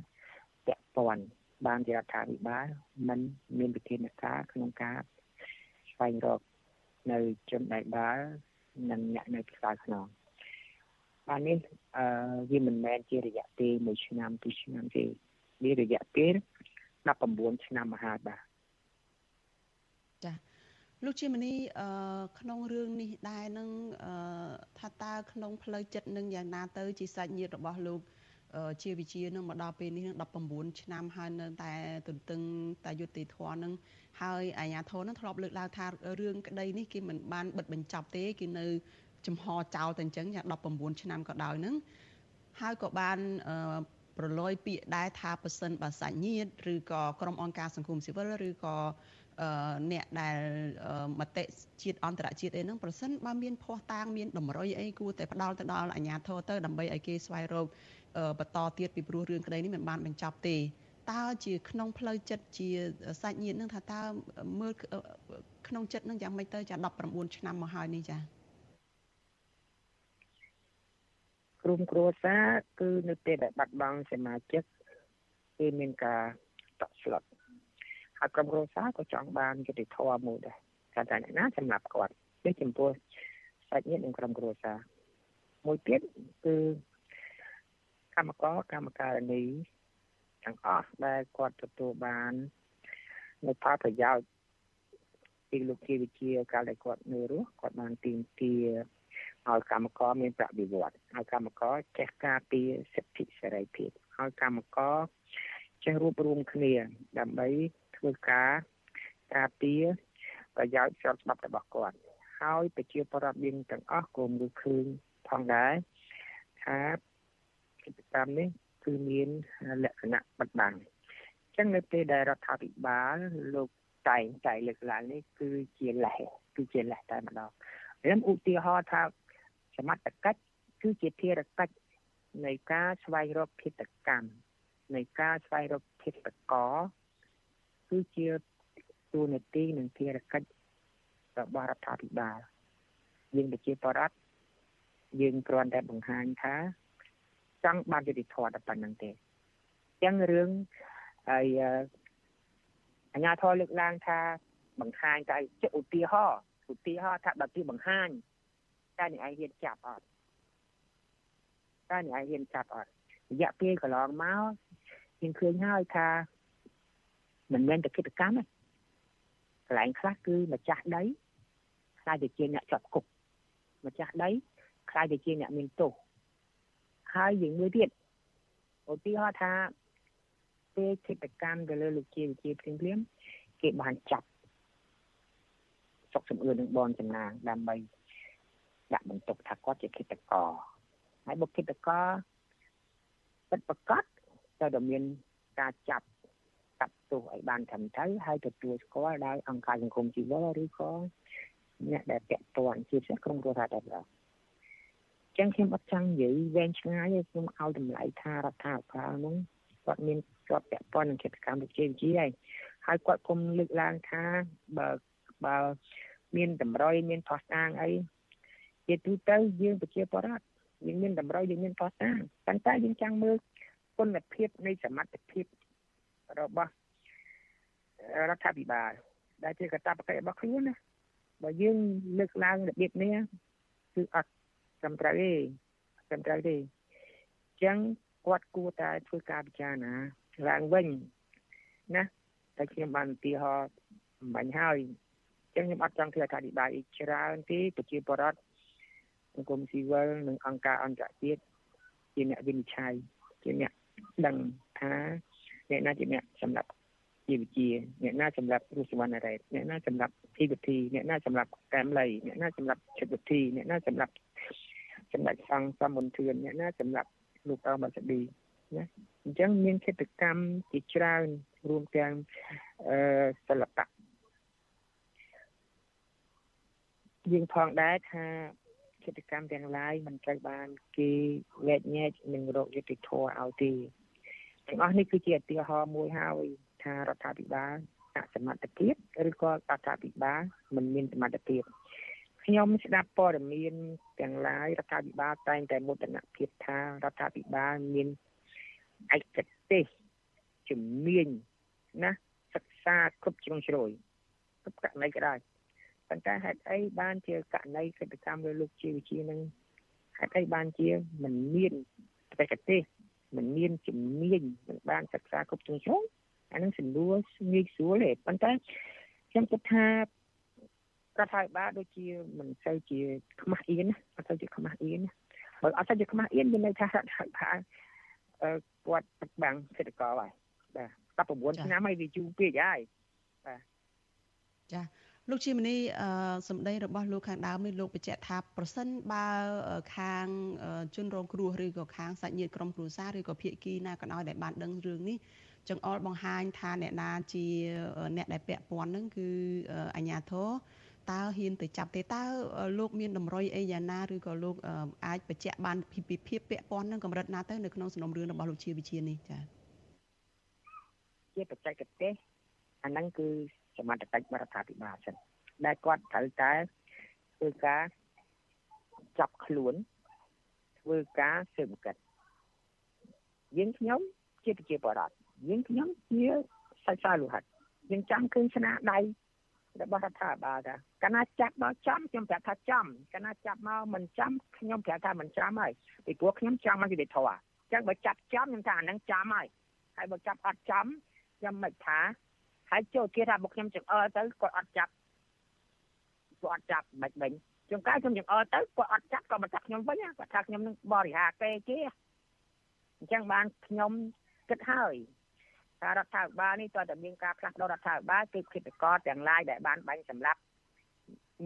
ពាក់ព័ន្ធបានជារដ្ឋាភិបាលមិនមានវិធានការក្នុងការស្វែងរកនៅជនដៃដាល់និងអ្នកនៅខ្សែខ្នងបាននេះអឺវាមិនមែនជារយៈពេល1ឆ្នាំ2ឆ្នាំទេវារយៈពេល19ឆ្នាំមកហើយបាទ ចាលោកជាមនីអឺក្នុងរឿងនេះដែរនឹងអឺថាតើក្នុងផ្លូវចិត្តនឹងយ៉ាងណាទៅ ជាសាច់ញាតិរបស់លោកជាវិជានឹងមកដល់ពេលនេះនឹង19ឆ្នាំហើយនៅតែទន្ទឹងតែយុត្តិធម៌នឹងហើយអាជ្ញាធរនឹងធ្លាប់លើកឡើងថារឿងក្តីនេះគេមិនបានបិទបញ្ចប់ទេគេនៅចំហចោលតែអញ្ចឹងយ៉ាង19ឆ្នាំក៏ដោយនឹងហើយក៏បានប្រឡយពាក្យដែរថាប៉ះសិនបើសាច់ញាតិឬក៏ក្រុមអង្គការសង្គមស៊ីវិលឬក៏ អ្នកដែលមតិជាតិអន្តរជាតិអីហ្នឹងប្រសិនបើមានភ័ស្តុតាងមានតម្រុយអីគួរតែផ្ដាល់ទៅដល់អាជ្ញាធរទៅដើម្បីឲ្យគេស្វែងរកបន្តទៀតពីព្រោះរឿងក្តីនេះមិនបានបញ្ចប់ទេតើជាក្នុងផ្លូវចិត្តជាសាច់ញាតិនឹងថាតើមើលក្នុងចិត្តនឹងយ៉ាងម៉េចទៅចា19ឆ្នាំមកហើយនេះចាក្រុមគ្រួសារគឺនៅពេលដែលបាត់បង់សមាជិកគឺមានការតក់ស្លុត ហើយក្រុមគ្រួសារក៏ចង់បានយុត្តិធម៌មួយដែរថាតែអ្នកណាសម្រាប់គាត់គឺចំពោះសាច់ញាតិនិងក្រុមគ្រួសារមួយទៀតគឺកម្មករកម្មការិនីទាំងអស់ដែលគាត់ទទួលបាននៅផលប្រយោជន៍ពីលោកជាវិជាកាលដែលគាត់នៅរស់គាត់បានទីមទាឲ្យកម្មករមានប្រាក់បៀវត្សឲ្យកម្មករចេះការពារសិទ្ធិសេរីភាពឲ្យកម្មករចេះរួបរวมគ្នាដើម្បី ធ្វើការការពារប្រយោជន៍ស្របច្បាប់របស់គាត់ហើយប្រជាពលរដ្ឋយើងទាំងអស់ក៏មើលឃើញផងដែរថាកិច្ចកម្មនេះគឺមានលក្ខណៈបិទបាំងអញ្ចឹងនៅពេលដែលរដ្ឋាភិបាលលោកតែងតែលើកឡើងនេះគឺជាលេសគឺជាលេសតែម្ដងខ្ញុំឧទាហរណ៍ថាសមត្ថកិច្ចគឺជាភារកិច្ចនៃការស្វែងរកភេតកម្មនៃការស្វែងរកភេតកោ គឺជាទូនាទីនិងភារកិច្ចរបស់រដ្ឋាភិបាលយើងប្រជាពលរដ្ឋយើងគ្រាន់តែបង្ហាញថាចង់បានយុត្តិធម៌តែប៉ុណ្្នឹងទេអញ្ចឹងរឿងហើយអញ្ញាធរលើកឡើងថាបង្ហាញតែជាឧទាហរណ៍ឧទាហរណ៍ថាដល់ទីបង្ហាញតែអ្នកឯងហ៊ានចាប់អត់តែអ្នកឯងហ៊ានចាប់អត់រយៈពេលកន្លងមកយើងឃើញហើយថា មិនមែនតែកិច្ចកម្មទេកន្លែងខ្លះគឺម្ចាស់ដីខ្លាចទៅជាអ្នកជាប់គុកម្ចាស់ដីខ្លាចទៅជាអ្នកមានទោសហើយយើងមួយទៀតឧទាហរណ៍ថាពេលកិច្ចកម្មទៅលើលោកជាវិជាភ្លាមភ្លាមគេបានចាប់សុកសំអឿននឹងបនចំណាងដើម្បីដាក់បន្ទុកថាគាត់ជាគិតកោហើយបុគ្គលិកពិតប្រកបត្រូវតែមានការចាប់កាត់ ទោសឲ្យបានត្រឹមត្រូវហើយទទួលស្គាល់ដោយអង្គការសង្គមស៊ីវិលឬក៏អ្នកដែលពាក់ព័ន្ធជាពិសេសក្រុមគ្រួសារតែម្ដងចឹងខ្ញុំអត់ចង់និយាយវែងឆ្ងាយទេខ្ញុំឲ្យតម្លៃថារដ្ឋាភិបាលនោះគាត់មានគាត់ពាក់ព័ន្ធនឹងកិច្ចកម្មវិទ្យាវិទ្យាហើយហើយគាត់គុំលើកឡើងថាបើបើមានតម្រុយមានផោះតាងអីជាទូទៅយើងប្រជាពលរដ្ឋយើងមានតម្រុយយើងមានផោះតាងប៉ុន្តែយើងចង់មើលគុណភាពនៃសមត្ថភាពរបស់ រដ្ឋាភិបាលដែលជាកាតព្វកិច្ចរបស់ខ្លួនណាបើយើងលើកឡើងរបៀបនេះគឺអត់ត្រឹមត្រូវទេត្រឹមត្រូវទេអញ្ចឹងគាត់គួរតែធ្វើការពិចារណាឡើងវិញណាតែខ្ញុំបានឧទាហរណ៍បាញ់ហើយអញ្ចឹងខ្ញុំអត់ចង់ធ្វើអធិប្បាយច្រើនទេប្រជាពលរដ្ឋសង្គមស៊ីវិលនិងអង្គការអន្តរជាតិជាអ្នកវិនិច្ឆ័យជាអ្នកដឹងថាអ្នកណាជាអ្នកសម្រាប់ ជីវវិជាអ្នកណាសម្រាប់រុសវណ្ណរ៉េតអ្នកណាសម្រាប់ធីវិធីអ្នកណាសម្រាប់កែមលីអ្នកណាសម្រាប់ចិត្តវិធីអ្នកណាសម្រាប់សម្ដេចសង្ឃសមន្ទឿនអ្នកណាសម្រាប់លោកអមសឌីណាអញ្ចឹងមានកិច្ចកម្មជាច្រើនរួមទាំងអឺសិល្បៈយើងផងដែរថាកិច្ចកម្មទាំងឡាយមិនត្រូវបានគេវែកញែកនិងរកយុត្តិធម៌ឲ្យទេទាំងអស់នេះគឺជាឧទាហរណ៍មួយហើយ ថារដ្ឋាភិបាលអសមត្ថភាពឬក៏រដ្ឋាភិបាលមិនមានសមត្ថភាពខ្ញុំស្ដាប់ព័ត៌មានទាំងឡាយរដ្ឋាភិបាលតែងតែមោទនភាពថារដ្ឋាភិបាលមានឯកទេសជំនាញណាសិក្សាគ្រប់ជ្រុងជ្រោយគ្រប់ករណីក៏ដោយប៉ុន្តែហេតុអីបានជាករណីកិច្ចកម្មលើលោកជាវិជានឹងហេតុអីបានជាមិនមានបច្ចេកទេសមិនមានជំនាញមិនបានសិក្សាគ្រប់ជ្រុងជ្រោយ អានឹងសំដួលងាយស្រួលទេប៉ុន្តែខ្ញុំគិតថារដ្ឋាភិបាលដូចជាមិនសូវជាខ្មាស់អៀនអត់សូវជាខ្មាស់អៀនបើអត់សូវជាខ្មាស់អៀនមានន័យថារដ្ឋាភិបាលគាត់បិទបាំងសេដ្ឋកិច្ចហើយបាទ19ឆ្នាំហើយវាយូរពេកហើយបាទចាលោកជាមនីសម្ដីរបស់លោកខាងដើមនេះលោកបញ្ជាក់ថាប្រសិនបើខាងជនរងគ្រោះឬក៏ខាងសាច់ញាតិក្រុមគ្រួសារឬក៏ភាគីណាក៏ដោយដែលបានដឹងរឿងនេះ ចង្អុលបង្ហាញថាអ្នកណាជាអ្នកដែលពាក់ព័ន្ធនឹងគឺអញ្ញាធរតើហ៊ានទៅចាប់ទេតើលោកមានតម្រុយអីយ៉ាងណាឬក៏លោកអាចបញ្ជាក់បានពីពីភាពពាក់ព័ន្ធនឹងកម្រិតណាទៅនៅក្នុងសំណុំរឿងរបស់លោកជាវិជានេះចា៎ជាបច្ចេកទេសអាហ្នឹងគឺសមត្ថកិច្ចរដ្ឋាភិបាលសិនដែលគាត់ត្រូវតែធ្វើការចាប់ខ្លួនធ្វើការស៊ើបអង្កេតយើងខ្ញុំជាប្រជាពលរដ្ឋ យើងខ្ញុំជាសាច់សាលោហិតយើងចាំឃើញស្នាដៃរបស់រដ្ឋាភិបាលថាកាលណាចាប់មកចំខ្ញុំប្រាប់ថាចំកាលណាចាប់មកមិនចំខ្ញុំប្រាប់ថាមិនចំហើយពីព្រោះខ្ញុំចង់មកយុតិធធអញ្ចឹងបើចាប់ចំខ្ញុំថាអានឹងចំហើយហើយបើចាប់អត់ចំខ្ញុំមិនថាហើយចូលគេថាបើខ្ញុំចង្អើទៅគាត់អត់ចាប់គាត់អត់ចាប់មិនវិញជួនកាលខ្ញុំចង្អើទៅគាត់អត់ចាប់ក៏មកចាប់ខ្ញុំវិញគាត់ថាខ្ញុំនឹងបរិហាគេគេអញ្ចឹងបានខ្ញុំគិតហើយ ថារដ្ឋាភិបាលនេះតើតើមានការផ្លាស់ប្ដូររដ្ឋាភិបាលគឺគិតកតទាំងឡាយដែលបានបាញ់សម្លាប់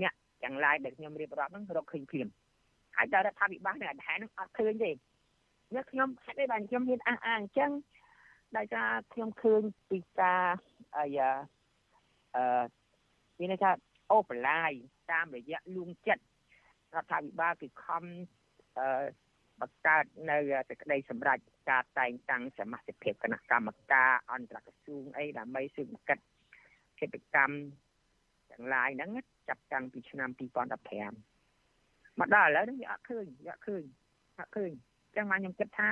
អ្នកទាំងឡាយដែលខ្ញុំរៀបរាប់ហ្នឹងរកឃើញភ្លាមហើយតើរដ្ឋាភិបាលនេះអត់ហែនឹងអត់ឃើញទេនេះខ្ញុំហេតុអីបានខ្ញុំមានអះអាងអញ្ចឹងដោយសារខ្ញុំឃើញពីការអាយ៉ាអឺមានន័យថាអូបឡាយតាមរយៈលួងចិត្តរដ្ឋាភិបាលគឺខំអឺ បង្កើតនៅសេចក្តីសម្រេចការតែងតាំងសមាជិកភាពគណៈកម្មការអន្តរក្រសួងអីដើម្បីស៊ើបអង្កេតកិច្ចកម្មទាំងឡាយហ្នឹងចាប់តាំងពីឆ្នាំ2015មកដល់ឥឡូវនេះវាអត់ឃើញវាអត់ឃើញអត់ឃើញអញ្ចឹងមកខ្ញុំគិតថា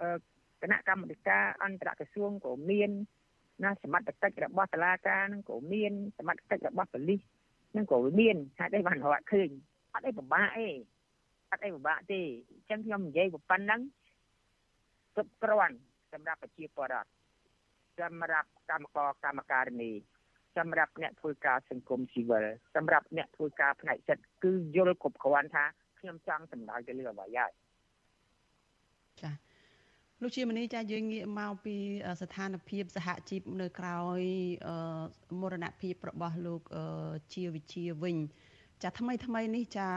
អឺគណៈកម្មាធិការអន្តរក្រសួងក៏មានណាសមត្ថកិច្ចរបស់តុលាការនឹងក៏មានសមត្ថកិច្ចរបស់ប៉ូលីសនឹងក៏មានហេតុអីបានរកឃើញអត់អីពិបាកអី អត់អីពិបាកទេអញ្ចឹងខ្ញុំនិយាយប៉ុណ្ណឹងគ្រប់គ្រាន់សម្រាប់ប្រជាពលរដ្ឋសម្រាប់កម្មករកម្មការិនីសម្រាប់អ្នកធ្វើការសង្គមស៊ីវិលសម្រាប់អ្នកធ្វើការផ្នែកចិត្តគឺយល់គ្រប់គ្រាន់ថាខ្ញុំចង់សម្ដៅទៅលើអ្វីហើយចាលោកជាមនីចាយើងងាកមកពីស្ថានភាពសហជីពនៅក្រោយមរណភាពរបស់លោកជាវិជាវិញ ចាថ្មីថ្មីនេះចា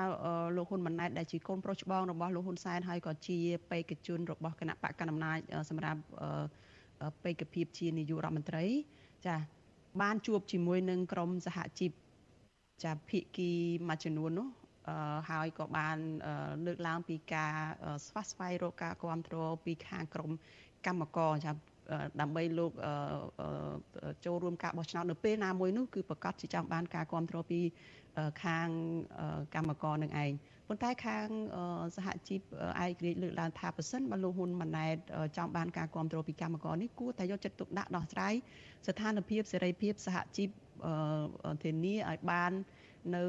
លោកហ៊ុនម៉ាណែតដែលជាកូនប្រុសច្បងរបស់លោកហ៊ុនសែនហើយក៏ជាបេក្ខជនរបស់គណៈបកកណ្ដាលអំណាចសម្រាប់បេក្ខភាពជានាយករដ្ឋមន្ត្រី ចាបានជួបជាមួយនឹងក្រមសហជីពចាភិគីមួយចំនួននោះហើយក៏បានលើកឡើងពីការស្វាស្វែងរកការគ្រប់គ្រងពីខាងក្រមកម្មករចា ដើម្បីលោកចូលរួមការបោះឆ្នោតនៅពេលណាមួយនោះគឺប្រកាសជាចង់បានការគ្រប់គ្រងពីខាងកម្មករនឹងឯងប៉ុន្តែខាងសហជីពឯករាជ្យលើកឡើងថាប៉ះសិនបើលោកហ៊ុនម៉ាណែតចង់បានការគ្រប់គ្រងពីកម្មករនេះគួរតែយកចិត្តទុកដាក់ដោះស្រាយស្ថានភាពសេរីភាពសហជីពធានាឲ្យបាន នៅ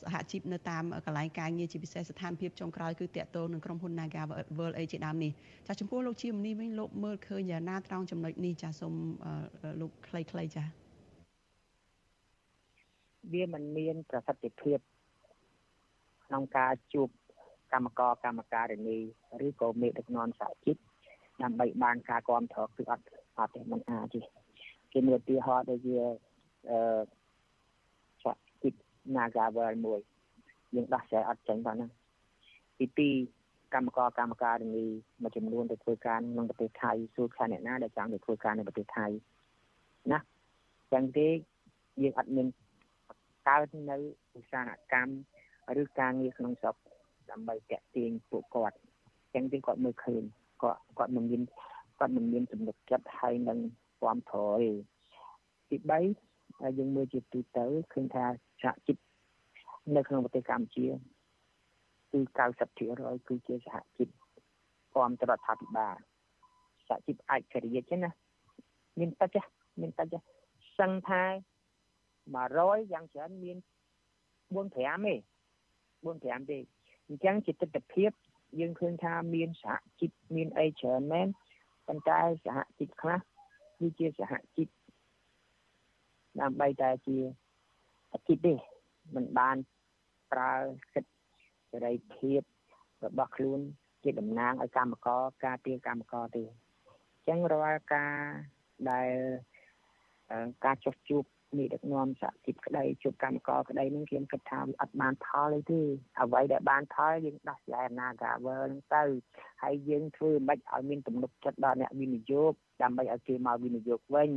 សហជីពនៅតាមកន្លែងការងារជាពិសេសស្ថានភាពចុងក្រោយគឺតាក់ទងនឹងក្រុមហ៊ុន Naga World អីជាដើមនេះចាចំពោះលោកជាមនីវិញលោកមើលឃើញយ៉ាងណាត្រង់ចំណុចនេះចាសូមលោកខ្លីៗចាវាមិនមានប្រសិទ្ធភាពក្នុងការជួបកម្មករកម្មការិនីឬក៏មេដឹកនាំសហជីពដើម្បីបានការគ្រប់គ្រងគឺអត់អត់ទេមិនអាចទេគេមានឧទាហរណ៍ដូចជាអឺសហជីព Nagavel មួយយើងដោះស្រាយអត់ចេញផងហ្នឹងទី2កម្មករកម្មការរនីមួយចំនួនទៅធ្វើការក្នុងប្រទេសថៃសួរខាងអ្នកណាដែលចង់ទៅធ្វើការនៅប្រទេសថៃណាចឹងទេយើងអត់មានកើតនៅឧស្សាហកម្មឬការងារក្នុងស្រុកដើម្បីតាក់ទាញពួកគាត់ចឹងទេគាត់មើលឃើញគាត់គាត់មិនមានគាត់មិនមានចំណុចចិត្តហើយនឹងគាំទ្រទេទី3យើងមើលជាទូទៅឃើញថា សហជីពនៅក្នុងប្រទេសកម្ពុជាគឺ90%គឺជាសហជីពគ្រប់តរដ្ឋាភិបាលសហជីពឯករាជ្យណាមានតិចមានតិចសឹងថា100យ៉ាងច្រើនមាន4 5ទេ4 5ទេអញ្ចឹងជាទស្សនភាពយើងឃើញថាមានសហជីពមានអីច្រើនមែនប៉ុន្តែសហជីពខ្លះគឺជាសហជីពដើម្បីតែជា អាជីពទេមិនបានប្រើសិទ្ធិសេរីភាពរបស់ខ្លួនជាតំណាងឲ្យកម្មករការពារកម្មករទេអញ្ចឹងរាល់ការដែលការចុះជួបនេះដឹកនាំសហជីពក្តីជួបកម្មករក្តីនឹងខ្ញុំគិតថាវាអត់បានផលអីទេអ្វីដែលបានផលយើងដោះស្រាយ Nagavel ហ្នឹងទៅហើយយើងធ្វើមិនឲ្យមានទំនុកចិត្តដល់អ្នកវិនិយោគដើម្បីឲ្យគេមកវិនិយោគវិញ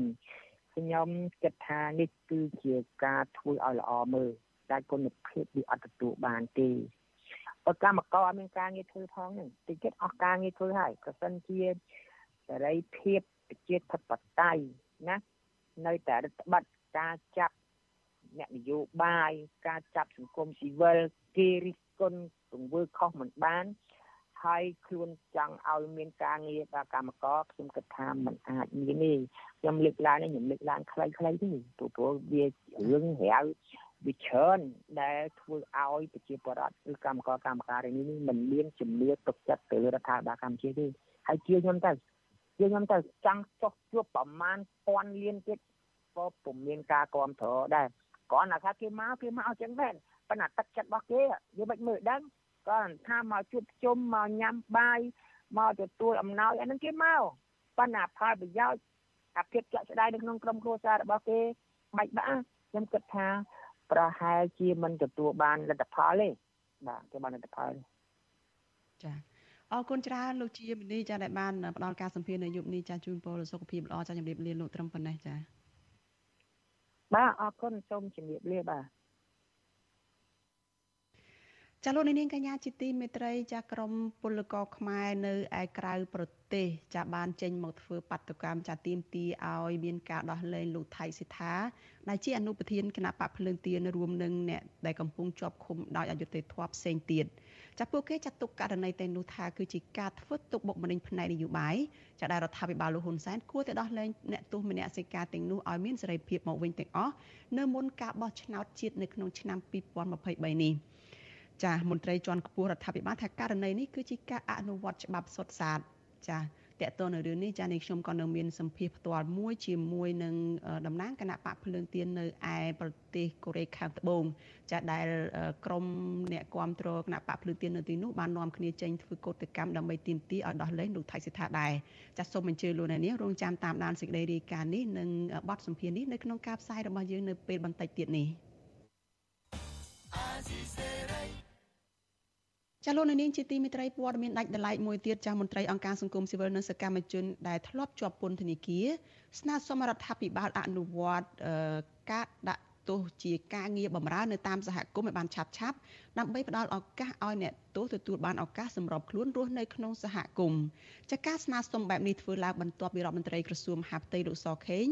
ខ្ញុំគិតថានេះគឺជាការធ្វើឲ្យល្អមើលតែគុណភាពវាអត់ទទួលបានទេអត់កម្មករអត់មានការងារធ្វើផងហ្នឹងតិចទៀតអស់ការងារធ្វើហើយប្រសិនជាសេរីភាពប្រជាធិបតេយ្យណានៅតែរដ្ឋបတ်ការចាប់អ្នកនយោបាយការចាប់សង្គមស៊ីវិលគេរិះគន់ទង្វើខុសមិនបាន ហហើយខ្លួនចង់ឲ្យមានការងារដល់កម្មករខ្ញុំគិតថាมันអាចមានទេខ្ញុំលើកឡើងនេះខ្ញុំលើកឡើងខ្លីៗទេព្រោះវារឿងរាវវាច្រើនដែលធ្វើឲ្យប្រជាពលរដ្ឋឬកម្មករកម្មការនេះមិនមានជំនឿទុកចិត្តទៅរដ្ឋាភិបាលកម្ពុជាទេហើយជាខ្ញុំទៅជាខ្ញុំទៅចង់ចុះជួបប្រមាណពាន់លានទៀតក៏ពុំមានការគ្រប់គ្រងដែរគ្រាន់តែថាគេមកគេមកអញ្ចឹងដែរប៉ុន្តែទឹកចិត្តរបស់គេយើងមិនមើលដឹង គាត់ថាមកជួបជុំមកញ៉ាំបាយមកទទួលអំណោយអានឹងគេមកប៉ុន្តែផលប្រយោជន៍អាភាពជាក់ស្ដែងនៅក្នុងក្រុមគ្រួសាររបស់គេបាច់បាក់ខ្ញុំគិតថា ប្រហែលជាមិនទទួលបានលទ្ធផលទេបាទគេបានលទ្ធផលចាអរគុណច្រើនលោកជាមនីចាដែលបានផ្ដល់ការសម្ភាសនៅយុគនេះចាជូនពរសុខភាពល្អចាជំរាបលាលោកត្រឹមប៉ុណ្ណេះចាបាទអរគុណសូមជំរាបលាបាទ ចាលោកនាងកញ្ញាជាទីមេត្រីចាក្រមពលករខ្មែរនៅឯក្រៅប្រទេសចាបានចេញមកធ្វើបាតុកម្មចាទៀមទីឲ្យមានការដោះលែងលោកថៃសិដ្ឋាដែលជាអនុប្រធានគណៈបកភ្លើងទៀនរួមនឹងអ្នកដែលកំពុងជាប់ឃុំដោយអយុត្តិធម៌ផ្សេងទៀតចាពួកគេចាត់ទុកករណីទាំងនោះថាគឺជាការធ្វើទុកបុកម្នេញផ្នែកនយោបាយចាដែលរដ្ឋាភិបាលលោកហ៊ុនសែនគួរតែដោះលែងអ្នកទោសមនសិការទាំងនោះឲ្យមានសេរីភាពមកវិញទាំងអស់នៅមុនការបោះឆ្នោតជាតិនៅក្នុងឆ្នាំ2023នេះ ចាមន្ត្រីជាន់ខ្ពស់រដ្ឋាភិបាលថាករណីនេះគឺជាការអនុវត្តច្បាប់សុទ្ធសាធចាតកតនៅរឿងនេះចានេះខ្ញុំក៏នៅមានសម្ភារផ្ទាល់មួយជាមួយនឹងតំណាងគណៈបកភ្លើងទៀននៅឯប្រទេសកូរ៉េខាងត្បូងចាដែលក្រមអ្នកគ្រប់គ្រងគណៈបកភ្លើងទៀននៅទីនោះបាននាំគ្នាចេញធ្វើកោតកម្មដើម្បីទាមទារឲ្យដោះលែងលោកថៃសិដ្ឋាដែរចាសូមអញ្ជើញលោកអ្នកនាងរងចាំតាមដានសេចក្តីរាយការណ៍នេះនិងបទសម្ភាសន៍នេះនៅក្នុងការផ្សាយរបស់យើងនៅពេលបន្តិចទៀតនេះ ចាលោកនាងជាទីមេត្រីព័ត៌មានដាច់ដライមួយទៀតចាស់មន្ត្រីអង្គការសង្គមស៊ីវិលនិងសកម្មជនដែលធ្លាប់ជាប់ពន្ធនាគារស្នើសុំរដ្ឋាភិបាលអនុវត្តការដាក់ ទោសជាការងារបម្រើនៅតាមសហគមន៍ឲ្យបានឆាប់ឆាប់ដើម្បីផ្ដល់ឱកាសឲ្យអ្នកទោសទទួលបានឱកាសសម្របខ្លួនរស់នៅក្នុងសហគមន៍ចាការស្នើសុំបែបនេះធ្វើឡើងបន្ទាប់ពីរដ្ឋមន្ត្រីក្រសួងមហាផ្ទៃលោកសខេង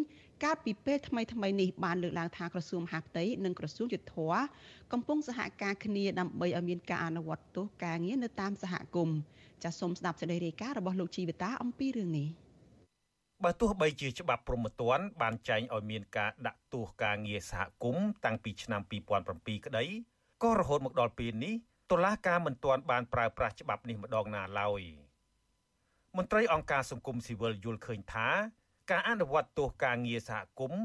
កាលពីពេលថ្មីថ្មីនេះបានលើកឡើងថាក្រសួងមហាផ្ទៃនិងក្រសួងយុទ្ធភ័ពកំពុងសហការគ្នាដើម្បីឲ្យមានការអនុវត្តទោសការងារនៅតាមសហគមន៍ចាសសូមស្ដាប់សេចក្តីរាយការណ៍របស់លោកជីវិតាអំពីរឿងនេះ បើទោះបីជាច្បាប់ព្រហ្មទណ្ឌបានចែងឲ្យមានការដាក់ទោសការងារសហគមន៍តាំងពីឆ្នាំ2007ក្តីក៏រហូតមកដល់ពេលនេះតុលាការមិនទាន់បានប្រើប្រាស់ច្បាប់នេះម្ដងណាឡើយមន្ត្រីអង្គការសង្គមស៊ីវិលយល់ឃើញថា ការអនុវត្តទោសការងារសហគមន៍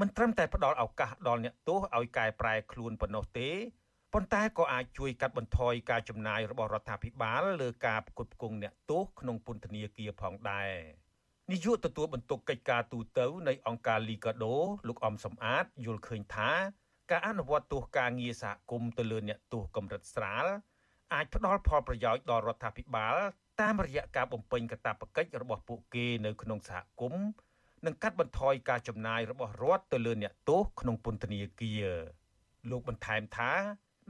មិនត្រឹមតែផ្ដល់ឱកាសដល់អ្នកទោសឲ្យកែប្រែខ្លួនប៉ុណ្ណោះទេប៉ុន្តែក៏អាចជួយកាត់បន្ថយការចំណាយរបស់រដ្ឋាភិបាលលើការផ្គត់ផ្គង់អ្នកទោសក្នុងពន្ធនាគារផងដែរ នាយកទទួលបន្ទុកកិច្ចការទូតនៃអង្គការ Liga do លោកអំសំអាតយល់ឃើញថាការអនុវត្តទោសការងារសហគមន៍ទៅលើអ្នកទោសកម្រិតស្រាលអាចផ្ដល់ផលប្រយោជន៍ដល់រដ្ឋាភិបាលតាមរយៈការបំពេញកាតព្វកិច្ចរបស់ពួកគេនៅក្នុងសហគមន៍និងកាត់បន្ថយការចំណាយរបស់រដ្ឋទៅលើអ្នកទោសក្នុងពន្ធនាគារលោកបន្ថែមថា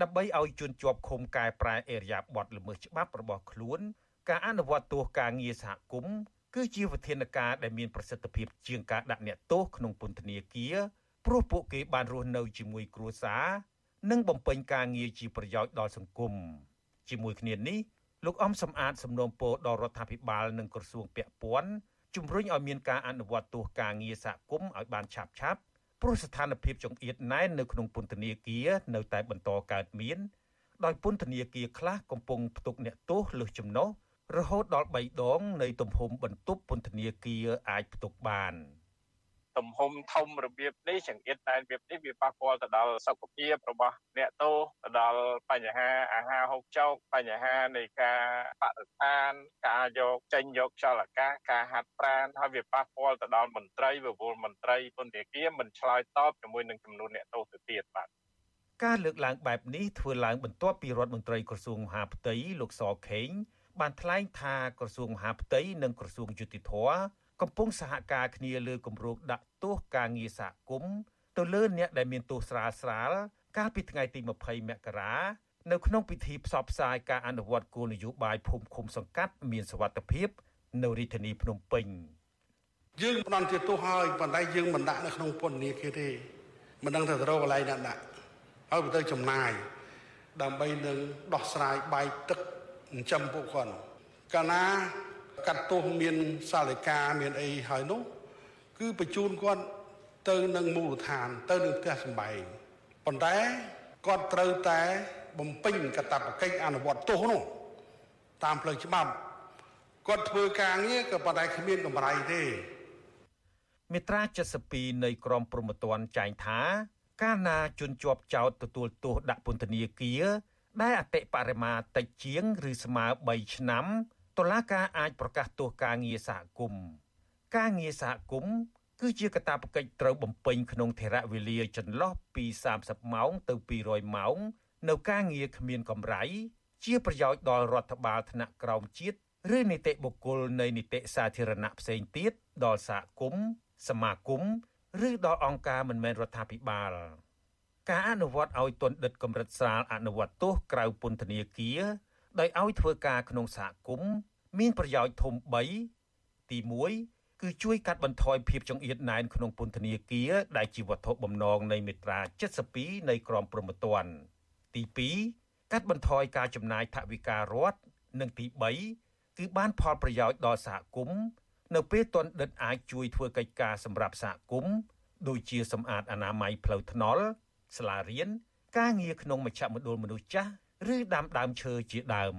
ដើម្បីឲ្យជនជាប់ឃុំកែប្រែអេរយាប័តល្មើសច្បាប់របស់ខ្លួន ការអនុវត្តទោសការងារសហគមន៍ គឺជាវិធានការដែលមានប្រសិទ្ធភាពជាងការដាក់អ្នកទោសក្នុងពន្ធនាគារព្រោះពួកគេបានរស់នៅជាមួយគ្រួសារនិងបំពេញការងារជាប្រយោជន៍ដល់សង្គមជាមួយគ្នានេះលោកអំសំអាតសំណូមពរដល់រដ្ឋាភិបាលនិងក្រសួងពាក់ព័ន្ធជំរុញឲ្យមានការអនុវត្តទោសការងារសហគមន៍ឲ្យបានឆាប់ឆាប់ព្រោះស្ថានភាពចង្អៀតណែននៅក្នុងពន្ធនាគារនៅតែបន្តកើតមានដោយពន្ធនាគារខ្លះកំពុងផ្ទុកអ្នកទោសលើសចំណុះ រហូតដល់3ដង នៃទំហំបន្ទប់ពន្ធនាគារអាចផ្ទុកបាន។ទំហំធំរបៀបនេះចង្អៀតតែរបៀបនេះវាប៉ះពាល់ទៅដល់សុខភាពរបស់អ្នកទោសទៅដល់បញ្ហាអាហារហូបចុកបញ្ហានៃការបរិស្ថានការយកចេញយកខ្យល់អាកាសការហាត់ប្រាណហើយវាប៉ះពាល់ទៅដល់មន្ត្រីវវលមន្ត្រីពន្ធនាគារមិនឆ្លើយតបជាមួយនឹងចំនួនអ្នកទោសទៅទៀតបាទការលើកឡើងបែបនេះធ្វើឡើងបន្ទាប់ពីរដ្ឋមន្ត្រីក្រសួងមហាផ្ទៃលោកសខេង បានថ្លែងថាក្រសួងមហាផ្ទៃនិងក្រសួងយុតិធធកំពុងសហការគ្នាលើគម្រោងដាក់ទោសការងារសហគមន៍ទៅលើអ្នកដែលមានទោសស្រាលស្រាលកាលពីថ្ងៃទី20មករានៅក្នុងពិធីផ្សព្វផ្សាយការអនុវត្តគោលនយោបាយភូមិឃុំសង្កាត់មានសវត្ថភាពនៅរាជធានីភ្នំពេញយើងផ្ដន់ជាទោសហើយប៉ុន្តែយើងមិនដាក់នៅក្នុងពន្ធនាគារទេមិនដឹងថាទៅរកកន្លែងណាដាក់ហើយទៅចំណាយដើម្បីនឹងដោះស្រាយបាយទឹក ចិញ្ចឹមពួកគាត់កាលណាកាត់ទោសមានសាលិកាមានអីហើយនោះគឺបញ្ជូនគាត់ទៅនឹងមូលដ្ឋាន ទៅនឹងផ្ទះសម្បែងប៉ុន្តែគាត់ត្រូវតែបំពេញកាតព្វកិច្ចអនុវត្តទោសនោះតាមផ្លូវច្បាប់គាត់ធ្វើការងារក៏ប៉ុន្តែគ្មានកម្រៃទេមេត្រា72នៃក្រមព្រហ្មទណ្ឌចែងថា កាលណាជនជាប់ចោតទទួលទោសដាក់ពន្ធនាគារ ដែលអតិបរមាតិចជាង ឬស្មើ3ឆ្នាំតុលាការអាចប្រកាសទោសការងារសហគមន៍ការងារសហគមន៍គឺជាកាតព្វកិច្ចត្រូវបំពេញក្នុងថេរវេលាចន្លោះពី30ម៉ោងទៅ200ម៉ោង នៅការងារគ្មានកម្រៃជាប្រយោជន៍ដល់រដ្ឋបាលថ្នាក់ក្រោមជាតិឬនីតិបុគ្គលនៃនីតិសាធារណៈផ្សេងទៀតដល់សហគមន៍សមាគមឬដល់អង្គការមិនមែនរដ្ឋាភិបាល ការអនុវត្តឲ្យទណ្ឌិតកម្រិតស្រាលអនុវត្តទោសក្រៅពន្ធនាគារដោយឲ្យធ្វើការក្នុងសហគមន៍មានប្រយោជន៍ធំ3ទី1គឺជួយកាត់បន្ថយភាពចង្អៀតណែនក្នុងពន្ធនាគារដែលជាវត្ថុបំណងនៃមាត្រា72នៃក្រមព្រហ្មទណ្ឌទី2កាត់បន្ថយការចំណាយថវិការដ្ឋនិងទី3គឺបានផលប្រយោជន៍ដល់សហគមន៍នៅពេលទណ្ឌិតអាចជួយធ្វើកិច្ចការសម្រាប់សហគមន៍ដូចជាសម្អាតអនាម័យផ្លូវថ្នល់ សាលារៀនការងារក្នុងមជ្ឈមណ្ឌលមនុស្សចាស់ឬដាំដើមឈើជាដើម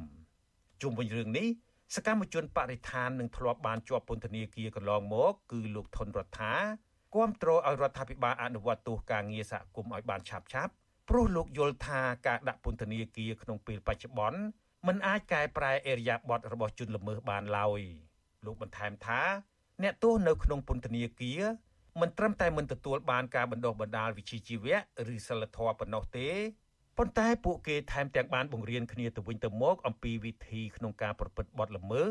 ជុំវិញរឿងនេះសកម្មជនបរិស្ថាននឹងធ្លាប់បានជាប់ពន្ធនាគារកន្លងមក គឺលោកថនរដ្ឋាគាំទ្រឲ្យរដ្ឋាភិបាលអនុវត្តទោសការងារសហគមន៍ឲ្យបានឆាប់ឆាប់ព្រោះលោកយល់ថាការដាក់ពន្ធនាគារក្នុងពេលបច្ចុប្បន្នมันអាចកែប្រែអេរយាប័តរបស់ជនល្មើសបានឡើយលោកបន្ថែមថា អ្នកទោសនៅក្នុងពន្ធនាគារ មិនត្រឹមតែមិនទទួលបានការបណ្ដុះបណ្ដាលវិជ្ជាជីវៈឬសិលធម៌ប៉ុណ្ណោះទេប៉ុន្តែពួកគេថែមទាំងបានបង្រៀនគ្នាទៅវិញទៅមកអំពីវិធីក្នុងការប្រព្រឹត្តបទល្មើស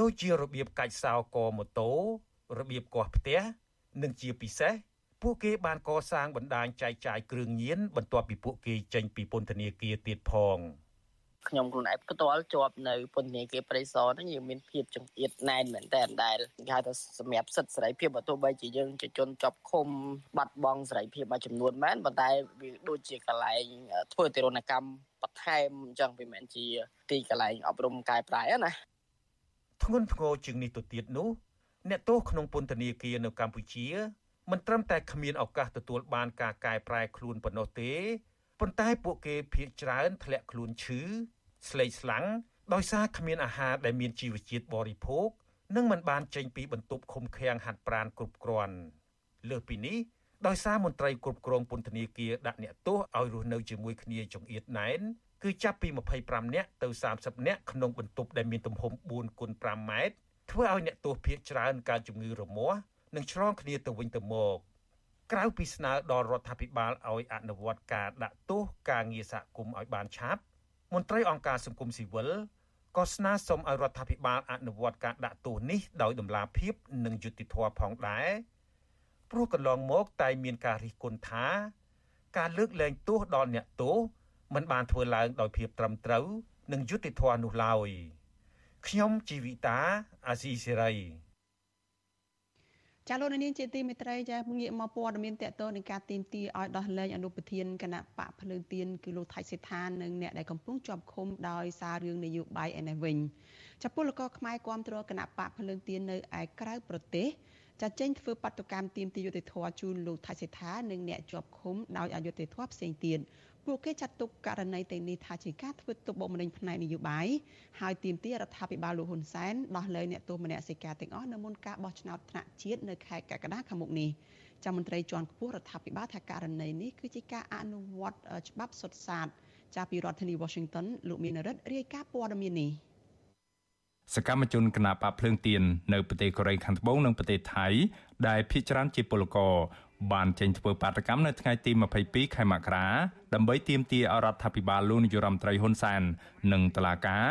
ដូចជារបៀបកាច់សោកម៉ូតូរបៀបគាស់ផ្ទះនិងជាពិសេសពួកគេបានកសាងបណ្ដាញចែកចាយគ្រឿងញៀនបន្ទាប់ពីពួកគេចេញពីពន្ធនាគារទៀតផង។ ខ្ញុំខ្លួនឯងផ្ទាល់ជាប់នៅពន្ធនាគារព្រៃសរហ្នឹងយើងមានភាពចង្អៀតណែនមែនតើដែលគេហៅថាសម្រាប់សិទ្ធិសេរីភាពបើទោះបីជាយើងជាជនជាប់ឃុំបាត់បង់សេរីភាពមួយចំនួនមែនប៉ុន្តែវាដូចជាកន្លែងធ្វើទរណកម្មបន្ថែមអញ្ចឹងវាមិនជាទីកន្លែងអប់រំកែប្រែណាធ្ងន់ធ្ងរជាងនេះទៅទៀតនោះអ្នកទោសក្នុងពន្ធនាគារនៅកម្ពុជាមិនត្រឹមតែគ្មានឱកាសទទួលបានការកែប្រែខ្លួនប៉ុណ្ណោះទេ ប៉ុន្តែពួកគេភ័យច្រើនធ្លាក់ខ្លួនឈឺស្លេកស្លាំងដោយសារគ្មានអាហារដែលមានជីវជាតិបរិភោគនិងមិនបានចេញពីបន្ទប់ឃុំឃាំងហាត់ប្រាណគ្រប់គ្រាន់លើសពីនេះដោយសារមន្ត្រីគ្រប់គ្រងពន្ធនាគារដាក់អ្នកទោសឲ្យរស់នៅជាមួយគ្នាចង្អៀតណែនគឺចាប់ពី25នាក់ទៅ30នាក់ក្នុងបន្ទប់ដែលមានទំហំ4គុណ5ម៉ែត្រធ្វើឲ្យអ្នកទោសភៀសច្រើនកើតជំងឺរមាស់និងឆ្លងគ្នាទៅវិញទៅមក ក្រៅពីស្នើដល់រដ្ឋាភិបាលឲ្យអនុវត្តការដាក់ទោសការងារសហគមន៍ឲ្យបានឆាប់មន្ត្រីអង្គការសង្គមស៊ីវិលក៏ស្នើសុំឲ្យរដ្ឋាភិបាលអនុវត្តការដាក់ទោសនេះដោយតម្លាភាពនិងយុត្តិធម៌ផងដែរព្រោះកន្លងមកតែមានការរិះគន់ថា ការលើកលែងទោសដល់អ្នកទោសមិនបានធ្វើឡើងដោយភាពត្រឹមត្រូវ និងយុត្តិធម៌នោះឡើយខ្ញុំជីវិតាអាស៊ីសេរី ចាលោកនាងជាទីមេត្រីចាងាកមកព័ត៌មានតកតនឹងការទីមទីឲ្យដោះលែងអនុប្រធានគណៈបកភ្លើងទៀនគឺលោកថៃសេដ្ឋានិងអ្នកដែលកំពុងជាប់ឃុំដោយសាររឿងនយោបាយឯនេះវិញចាពលករខ្មែរគាំទ្រគណៈបកភ្លើងទៀននៅឯក្រៅប្រទេសចាចេញធ្វើបាតុកម្មទីមទីយុតិធធជូនលោកថៃសេដ្ឋានិងអ្នកជាប់ឃុំដោយអយុត្តិធម៌ផ្សេងទៀត ពួកគេចាត់ទុកករណីទាំងនេះថាជាការធ្វើទុកបុកម្នេញផ្នែកនយោបាយហើយទាមទាររដ្ឋាភិបាលលោកហ៊ុនសែនដោះលែងអ្នកទោសមនសិការទាំងអស់នៅមុនការបោះឆ្នោតថ្នាក់ជាតិនៅខែកក្កដាខាងមុខនេះចាំមន្ត្រីជាន់ខ្ពស់រដ្ឋាភិបាលថាករណីនេះគឺជាការអនុវត្តច្បាប់សុទ្ធសាធចាប់ពីរដ្ឋធានី Washington លោកមានរិទ្ធរាយការណ៍ព័ត៌មាននេះ សកម្មជនគណបកភ្លើងទៀននៅប្រទេសកូរ៉េខាងត្បូងនិងប្រទេសថៃដែលភ ieck ច្រើនជាពលករបានចេញធ្វើបាតកម្មនៅថ្ងៃទី22ខែមករាដើម្បីទាមទារឲ្យរដ្ឋាភិបាលលោកនាយរដ្ឋមន្ត្រីហ៊ុនសែននិងតុលាការ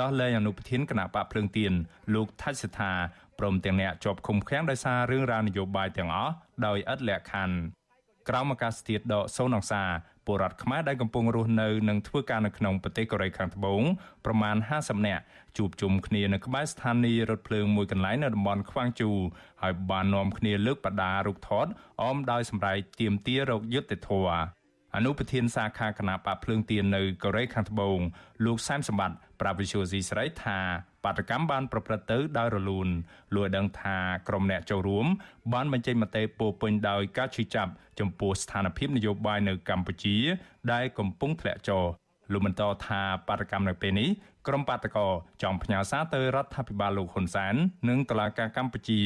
ដោះលែងអនុប្រធានគណៈបកភ្លើងទៀនលោកថាច់សថាព្រមទាំងអ្នកជាប់ឃុំឃាំងដោយសាររឿងរ៉ាវនយោបាយទាំងអស់ដោយឥតលក្ខខណ្ឌក្រមអាកាសធាតុដកសូនអង្សា ពលរដ្ឋខ្មែរដែលកំពុងរស់នៅនិងធ្វើការនៅក្នុងប្រទេសកូរ៉េខាងត្បូងប្រមាណ50នាក់ជួបជុំគ្នានៅក្បែរស្ថានីយ៍រថភ្លើងមួយកន្លែងនៅតំបន់ខ្វាងជូហើយបាននាំគ្នាលើកបដារូបថតអមដោយសម្ដែងទៀមទារោគយុទ្ធធរអនុប្រធានសាខាគណៈបកភ្លើងទៀននៅកូរ៉េខាងត្បូងលោកសែមសម្បត្តិប្រាវិសុយស៊ីស្រីថា បបាតកម្មបានប្រព្រឹត្តទៅដោយរលូនលួចដឹងថាក្រុមអ្នកចូលរួមបានបញ្ចេញមតិពោពេញដោយការឈឺចាប់ចំពោះស្ថានភាពនយោបាយនៅកម្ពុជា ដែលកំពុងធ្លាក់ចុះលោកបន្តថាបាតកម្មនៅពេលនេះក្រុមបាតកោចង់ផ្ញើសារទៅរដ្ឋាភិបាលលោកហ៊ុនសែននិងតុលាការកម្ពុជា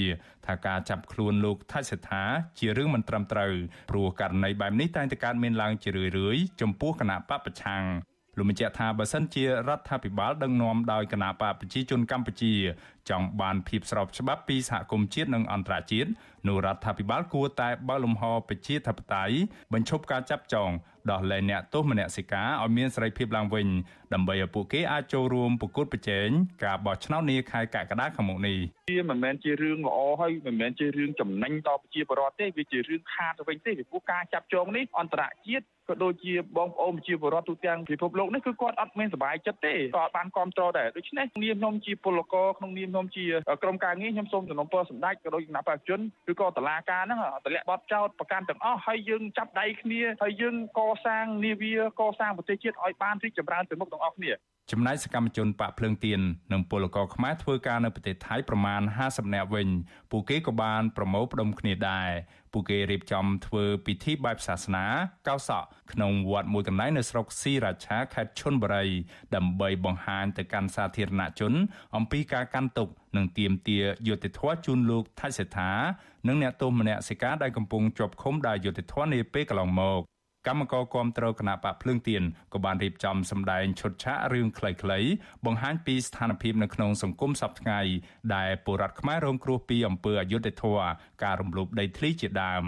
ថាការចាប់ខ្លួនលោកថៃសេដ្ឋាជារឿងមិនត្រឹមត្រូវព្រោះករណីបែបនេះតែងតែកើតមានឡើងជារឿយៗចំពោះគណៈបពប្រឆាំង លោកបញ្ជាក់ថាបើសិនជារដ្ឋាភិបាលដឹកនាំដោយគណៈបកប្រជាជនកម្ពុជា ចង់បានភាពស្របច្បាប់ពីសហគមន៍ជាតិនិងអន្តរជាតិនោះរដ្ឋាភិបាលគួរតែបើកលំហប្រជាធិបតេយ្យបញ្ឈប់ការចាប់ចងដោះលែងអ្នកទោសមនសិការឲ្យមានសេរីភាពឡើងវិញដើម្បីឲ្យពួកគេអាចចូលរួមប្រកួតប្រជែងការបោះឆ្នោតនាខែកក្កដាខាងមុខនេះវាមិនមែនជារឿងល្អហើយមិនមែនជារឿងចំណេញដល់ប្រជាពលរដ្ឋទេវាជារឿងខាតទៅវិញទេពីព្រោះការចាប់ចងនេះអន្តរជាតិ ក៏ដូចជាបងប្អូនប្រជាពលរដ្ឋទូទាំងពិភពលោកនេះគឺគាត់អត់មានសុបាយចិត្តទេក៏អត់បានគ្រប់គ្រងដែរដូច្នេះនាមខ្ញុំជាពលករក្នុងនាមខ្ញុំជាក្រុមការងារខ្ញុំសូមសំណូមពរសម្ដេចក៏ដូចគណៈប្រជាជនឬក៏តឡាការហ្នឹងតម្លាក់បទចោតប្រកាន់ទាំងអស់ហើយយើងចាប់ដៃគ្នាហើយយើងកសាងនាវាកសាងប្រទេសជាតិឲ្យបានរីកចម្រើនទៅមុខទាំងអស់គ្នាចំណែកសកម្មជនបកភ្លើងទៀននិងពលករខ្មែរធ្វើការនៅប្រទេសថៃប្រមាណ50នាក់វិញពួកគេក៏បានប្រមូលផ្ដុំគ្នាដែរ ពួកគេរៀបចំធ្វើពិធីបែបសាសនាកោសក់ក្នុងវត្តមួយកន្លែងនៅស្រុកស៊ីរាឆាខេត្តឈុនបុរីដើម្បីបង្ហាញទៅកាន់សាធារណជន អំពីការកាន់ទុកនិងទាមទារយុត្តិធម៌ជូនលោកថៃសេដ្ឋានិងអ្នកទោសមនសិការដែលកំពុងជាប់ឃុំដោយយុត្តិធម៌នាពេលកន្លងមក កម្មករគាំទ្រគណៈបកភ្លើងទៀនក៏បានរៀបចំសម្ដែងឈុតឆាករឿងខ្លីៗបង្ហាញពីស្ថានភាពនៅក្នុងសង្គមសពថ្ងៃដែលពលរដ្ឋខ្មែររងគ្រោះពីអំពើអយុត្តិធម៌ការរំលោភដីធ្លីជាដើម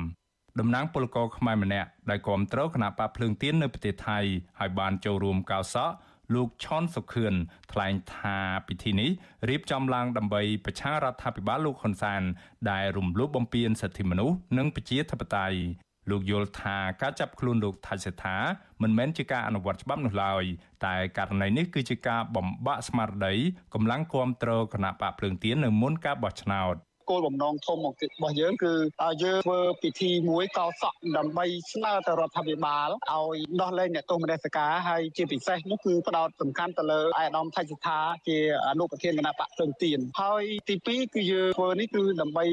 តំណាងពលករខ្មែរម្នាក់ដែលគាំទ្រគណៈបកភ្លើងទៀននៅប្រទេសថៃហើយបានចូលរួមកោសក់លោកឆនសុខឿនថ្លែងថាពិធីនេះរៀបចំឡើងដើម្បីប្រឆាំងរដ្ឋាភិបាលលោកហ៊ុនសែនដែលរំលោភបំពានសិទ្ធិមនុស្សនិងប្រជាធិបតេយ្យ លោកយល់ថាការចាប់ខ្លួនលោកថៃសេដ្ឋាមិនមែនជាការអនុវត្តច្បាប់នោះឡើយតែករណីនេះគឺជាការបំបាក់ស្មារតីកម្លាំងគ្រប់គ្រងគណៈបកភ្លើងទៀននៅមុនការបោះឆ្នោត គោលបំណងធំរបស់យើងគឺឲ្យយើងធ្វើពិធីមួយកោសក់ដើម្បីស្នើទៅរដ្ឋាភិបាលឲ្យដោះលែងអ្នកទោសមនសិការហើយជាពិសេសនោះគឺផ្ដោតសំខាន់ទៅលើអាយដាមថៃសិដ្ឋាជាអនុប្រធានគណៈបកព្រឹងទៀនហើយទី2គឺយើងធ្វើនេះគឺដើម្បី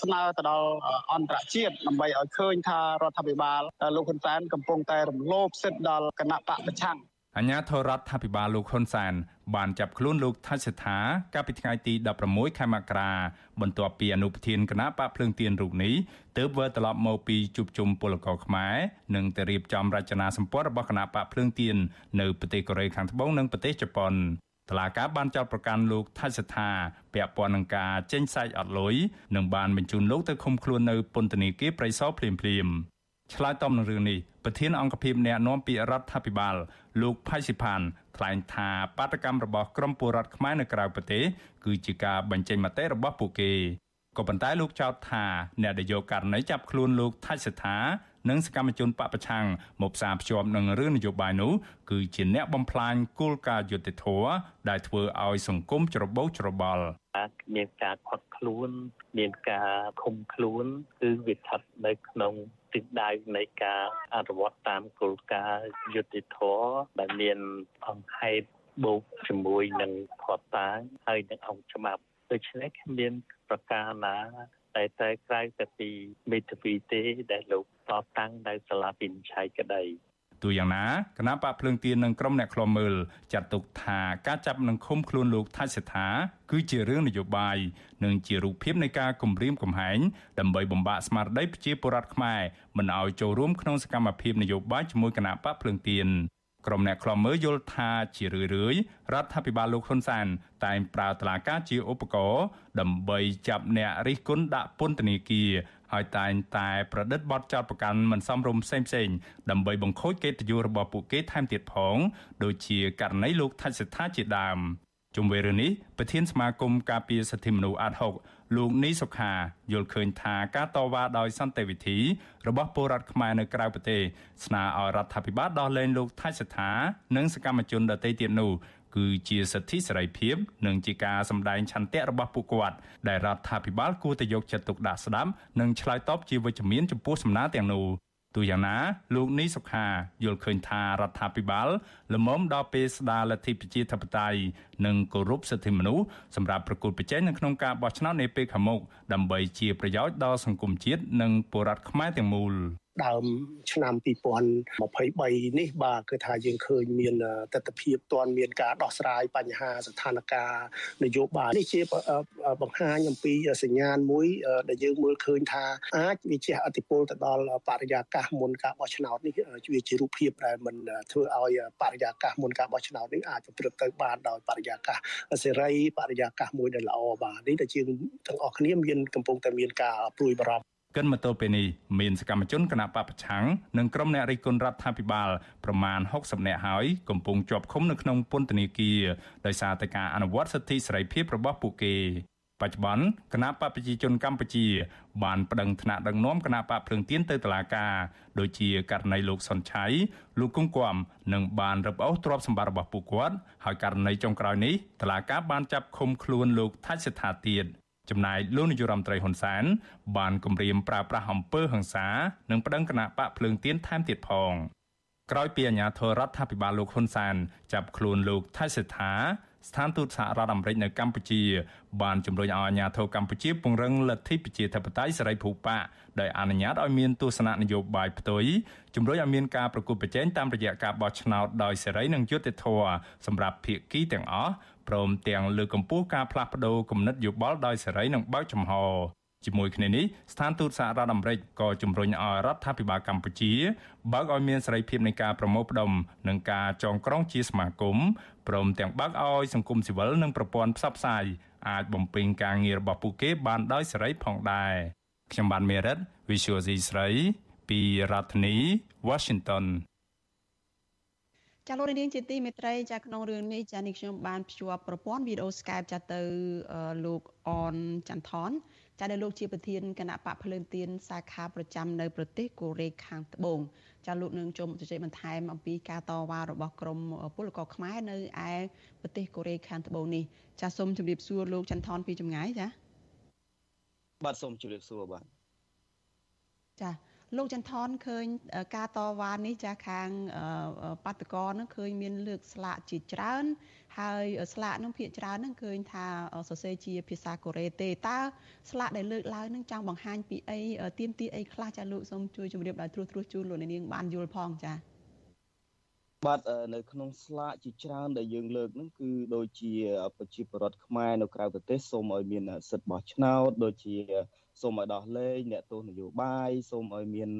ស្នើទៅដល់អន្តរជាតិដើម្បីឲ្យឃើញថារដ្ឋាភិបាលលោកហ៊ុនសែនកំពុងតែរំលោភសិទ្ធិដល់គណៈបកប្រឆាំង អាញាធរដ្ឋាភិបាលលោកហ៊ុនសែនបានចាប់ខ្លួនលោកថៃសិដ្ឋាកាលពីថ្ងៃទី16ខែមករាបន្ទាប់ពីអនុប្រធានគណៈបកភ្លើងទៀនរូបនេះទើបវិលត្រឡប់មកពីជួបជុំពលករខ្មែរនិងទៅរៀបចំរចនាសម្ព័ន្ធរបស់គណៈបកភ្លើងទៀននៅប្រទេសកូរ៉េខាងត្បូងនិងប្រទេសជប៉ុនតឡាការបានចោទប្រកាន់លោកថៃសិដ្ឋាពាក់ព័ន្ធនឹងការចេញសាច់អត់លុយនិងបានបញ្ជូនលោកទៅឃុំខ្លួននៅពន្ធនាគារព្រៃសរភ្លាមៗ ឆ្លើយតបនឹងរឿងនេះប្រធានអង្គភិបអ្នកណែនាំពាក្យរដ្ឋាភិបាល លោកផៃស៊ីផានថ្លែងថាបាតកម្មរបស់ក្រមពលរដ្ឋខ្មែរនៅក្រៅប្រទេសគឺជាការបញ្ចេញមតិរបស់ពួកគេក៏ប៉ុន្តែលោកចោទថាអ្នកដែលយកករណីចាប់ខ្លួនលោកថៃសិដ្ឋានិងសកម្មជនបពប្រឆាំងមកផ្សារភ្ជាប់នឹងរឿងនយោបាយនោះគឺជាអ្នកបំផ្លាញគោលការណ៍យុត្តិធម៌ដែលធ្វើឲ្យសង្គមច្របូកច្របល់ មានការខត់ខ្លួន មានការឃុំខ្លួនគឺវាស្ថិតនៅក្នុងទិសដៅនៃការអនុវត្តតាមគោលការណ៍យុត្តិធម៌ដែលមានអង្គហេតុបូកជាមួយនឹងផតតាហើយនឹងអង្គច្បាប់ដូច្នេះគ្មានប្រការណាតែតែក្រៅតែពីមេធាវីទេដែលលោកតបតាំងនៅសាលាពិនិច្ឆ័យក្តី ទូយ៉ាងណាគណៈបកភ្លើងទៀននិងក្រុមអ្នកខ្លំមើលចាត់ទុកថាការចាប់និងឃុំខ្លួនលោកថៃសេដ្ឋាគឺជារឿងនយោបាយនិងជារូបភាពនៃការគំរាមកំហែងដើម្បីបំបាក់ស្មារតីប្រជាពលរដ្ឋខ្មែរមិនឲ្យចូលរួមក្នុងសកម្មភាពនយោបាយជាមួយគណៈបកភ្លើងទៀនក្រុមអ្នកខ្លំមើលយល់ថាជារឿយរឿយរដ្ឋាភិបាលលោកហ៊ុនសែនតែងប្រើតឡាការជាឧបករណ៍ដើម្បីចាប់អ្នករិះគន់ដាក់ពន្ធនាគារ ហើយតែងតែប្រឌិតបទចោទប្រកាន់មិនសមរម្យផ្សេងៗដើម្បីបង្ខូចកិត្តិយសរបស់ពួកគេថែមទៀតផង ដូចជាករណីលោកថាច់សិដ្ឋាជាដើមជុំវិញរឿងនេះប្រធានសមាគមការពារសិទ្ធិមនុស្សអាត់ហុកលោកនីសុខាយល់ឃើញថាការតវ៉ាដោយសន្តិវិធី របស់ពលរដ្ឋខ្មែរនៅក្រៅប្រទេសស្នើឲ្យរដ្ឋាភិបាលដោះលែងលោកថៃសថានិងសកម្មជនដទៃទៀតនោះ គឺជាសិទ្ធិសេរីភាព និងជាការសម្ដែងឆន្ទៈរបស់ពួកគាត់ដែលរដ្ឋាភិបាលគួរតែយកចិត្តទុកដាក់ស្ដាប់និងឆ្លើយតបជាវិជ្ជមានចំពោះសំណើទាំងនោះទូយ៉ាងណាលោកនីសុខាយល់ឃើញថារដ្ឋាភិបាលលំមដល់ពេលស្ដារលទ្ធិប្រជាធិបតេយ្យនិងគោរពសិទ្ធិមនុស្សសម្រាប់ប្រគល់ប្រជែងនៅក្នុងការបោះឆ្នោតនាពេលខាងមុខដើម្បីជាប្រយោជន៍ដល់សង្គមជាតិនិងប្រជាពលរដ្ឋខ្មែរទាំងមូល។ ដើមឆ្នាំ2023នេះបាទគឺថាយើងឃើញមានទស្សនវិជ្ជាទាន់មានការដោះស្រាយបញ្ហាស្ថានភាពនយោបាយនេះជាបង្ហាញអំពីសញ្ញាណមួយដែលយើងមើលឃើញថាអាចវាជះឥទ្ធិពលទៅដល់បរិយាកាសមុនការបោះឆ្នោតនេះវាជារូបភាពដែលមិនធ្វើឲ្យបរិយាកាសមុនការបោះឆ្នោតនេះអាចប្រព្រឹត្តទៅបានដោយបរិយាកាសសេរីបរិយាកាសមួយដែលល្អបាទនេះតែជាងទាំងអស់គ្នាមានកំពុងតែមានការព្រួយបារម្ភ កិនមកទល់ពេលនេះមានសកម្មជនគណៈបពប្រឆាំងនិងក្រុមអ្នករិះគន់រដ្ឋាភិបាលប្រមាណ60នាក់ហើយកំពុងជាប់ឃុំនៅក្នុងពន្ធនាគារដោយសារតែការអនុវត្តសិទ្ធិសេរីភាពរបស់ពួកគេបច្ចុប្បន្នគណៈបកប្រជាជនកម្ពុជា បានប្តឹងថ្នាក់ដឹកនាំគណៈបកភ្លើងទៀនទៅតុលាការដូចជាករណីលោកសុនឆៃលោកគង្គគំនិងបានរឹបអូសទ្រព្យសម្បត្តិរបស់ពួកគាត់ហើយករណីចុងក្រោយនេះតុលាការបានចាប់ឃុំខ្លួនលោកថាច់សិដ្ឋាទៀត ចំណែកលោកនាយរដ្ឋមន្ត្រីហ៊ុនសែនបានគម្រាមប្រើប្រាស់អំពើហិង្សានិងប្តឹងគណៈបកភ្លើងទៀនថែមទៀតផងក្រោយពីអាញាធររដ្ឋាភិបាលលោកហ៊ុនសែនចាប់ខ្លួនលោកថៃសេដ្ឋា ស្ថានទូតសហរដ្ឋអាមេរិកនៅកម្ពុជា បានជំរុញឲ្យអាញាធរកម្ពុជាពង្រឹងលទ្ធិប្រជាធិបតេយ្យសេរីភូប៉ាដោយអនុញ្ញាតឲ្យមានទស្សនៈនយោបាយផ្ទុយជំរុញឲ្យមានការប្រគល់ប្រជែងតាមរយៈការបោះឆ្នោតដោយសេរីនិងយុត្តិធម៌សម្រាប់ភាគីទាំងអស់ព្រមទាំងលើកកម្ពស់ការផ្លាស់ប្តូរគំនិតយោបល់ដោយសេរីនិងបើកចំហ ជាមួយគ្នានេះស្ថានទូតសហរដ្ឋអាមេរិកក៏ជំរុញឲ្យរដ្ឋាភិបាលកម្ពុជាបើកឲ្យមានសេរីភាពនៃការប្រមូលផ្ដុំនិងការចងក្រងជាសមាគមព្រមទាំងបើកឲ្យសង្គមស៊ីវិលនិងប្រព័ន្ធផ្សព្វផ្សាយអាចបំពេញការងាររបស់ពួកគេបានដោយសេរីផងដែរខ្ញុំបានមេរិត Visual C ស្រីពីរដ្ឋធានី Washington ចាលោកនាងជាទីមេត្រីចាក្នុងរឿងនេះចានេះខ្ញុំបានភ្ជាប់ប្រព័ន្ធវីដេអូ Skype ចាទៅលោកអនចន្ទថន ចាដែលលោកជាប្រធានគណៈបកភ្លើងទៀនសាខាប្រចាំនៅប្រទេសកូរ៉េខាងត្បូងចាលោកនឹងជុំជជែកបន្ថែមអំពីការតវ៉ារបស់ក្រមពលករខ្មែរនៅឯប្រទេសកូរ៉េខាងត្បូងនេះចាសូមជម្រាបសួរលោកចន្ទថនពីចម្ងាយចាបាទសូមជម្រាបសួរបាទចា លោកចន្ទថនឃើញការតវ៉ានេះចាខាងបាតកោនឹងឃើញមានលើកស្លាកជាច្រើន ហើយស្លាកនឹងភាកច្រើននឹងឃើញថាសរសេរជាភាសាកូរ៉េទេតើស្លាកដែលលើកឡើងនឹងចង់បង្ហាញពីអីទៀមទីអីខ្លះចាលោកសូមជួយជម្រាបដល់ត្រួសត្រាសជូនលោកនាងបានយល់ផងចាបាទនៅក្នុងស្លាកជាច្រើនដែលយើងលើកហ្នឹងគឺដូចជាប្រជាពលរដ្ឋខ្មែរនៅក្រៅប្រទេសសូមឲ្យមានសិទ្ធិបោះឆ្នោតដូចជា សូមឲ្យដោះលែងអ្នកទោសនយោបាយសូមឲ្យមាន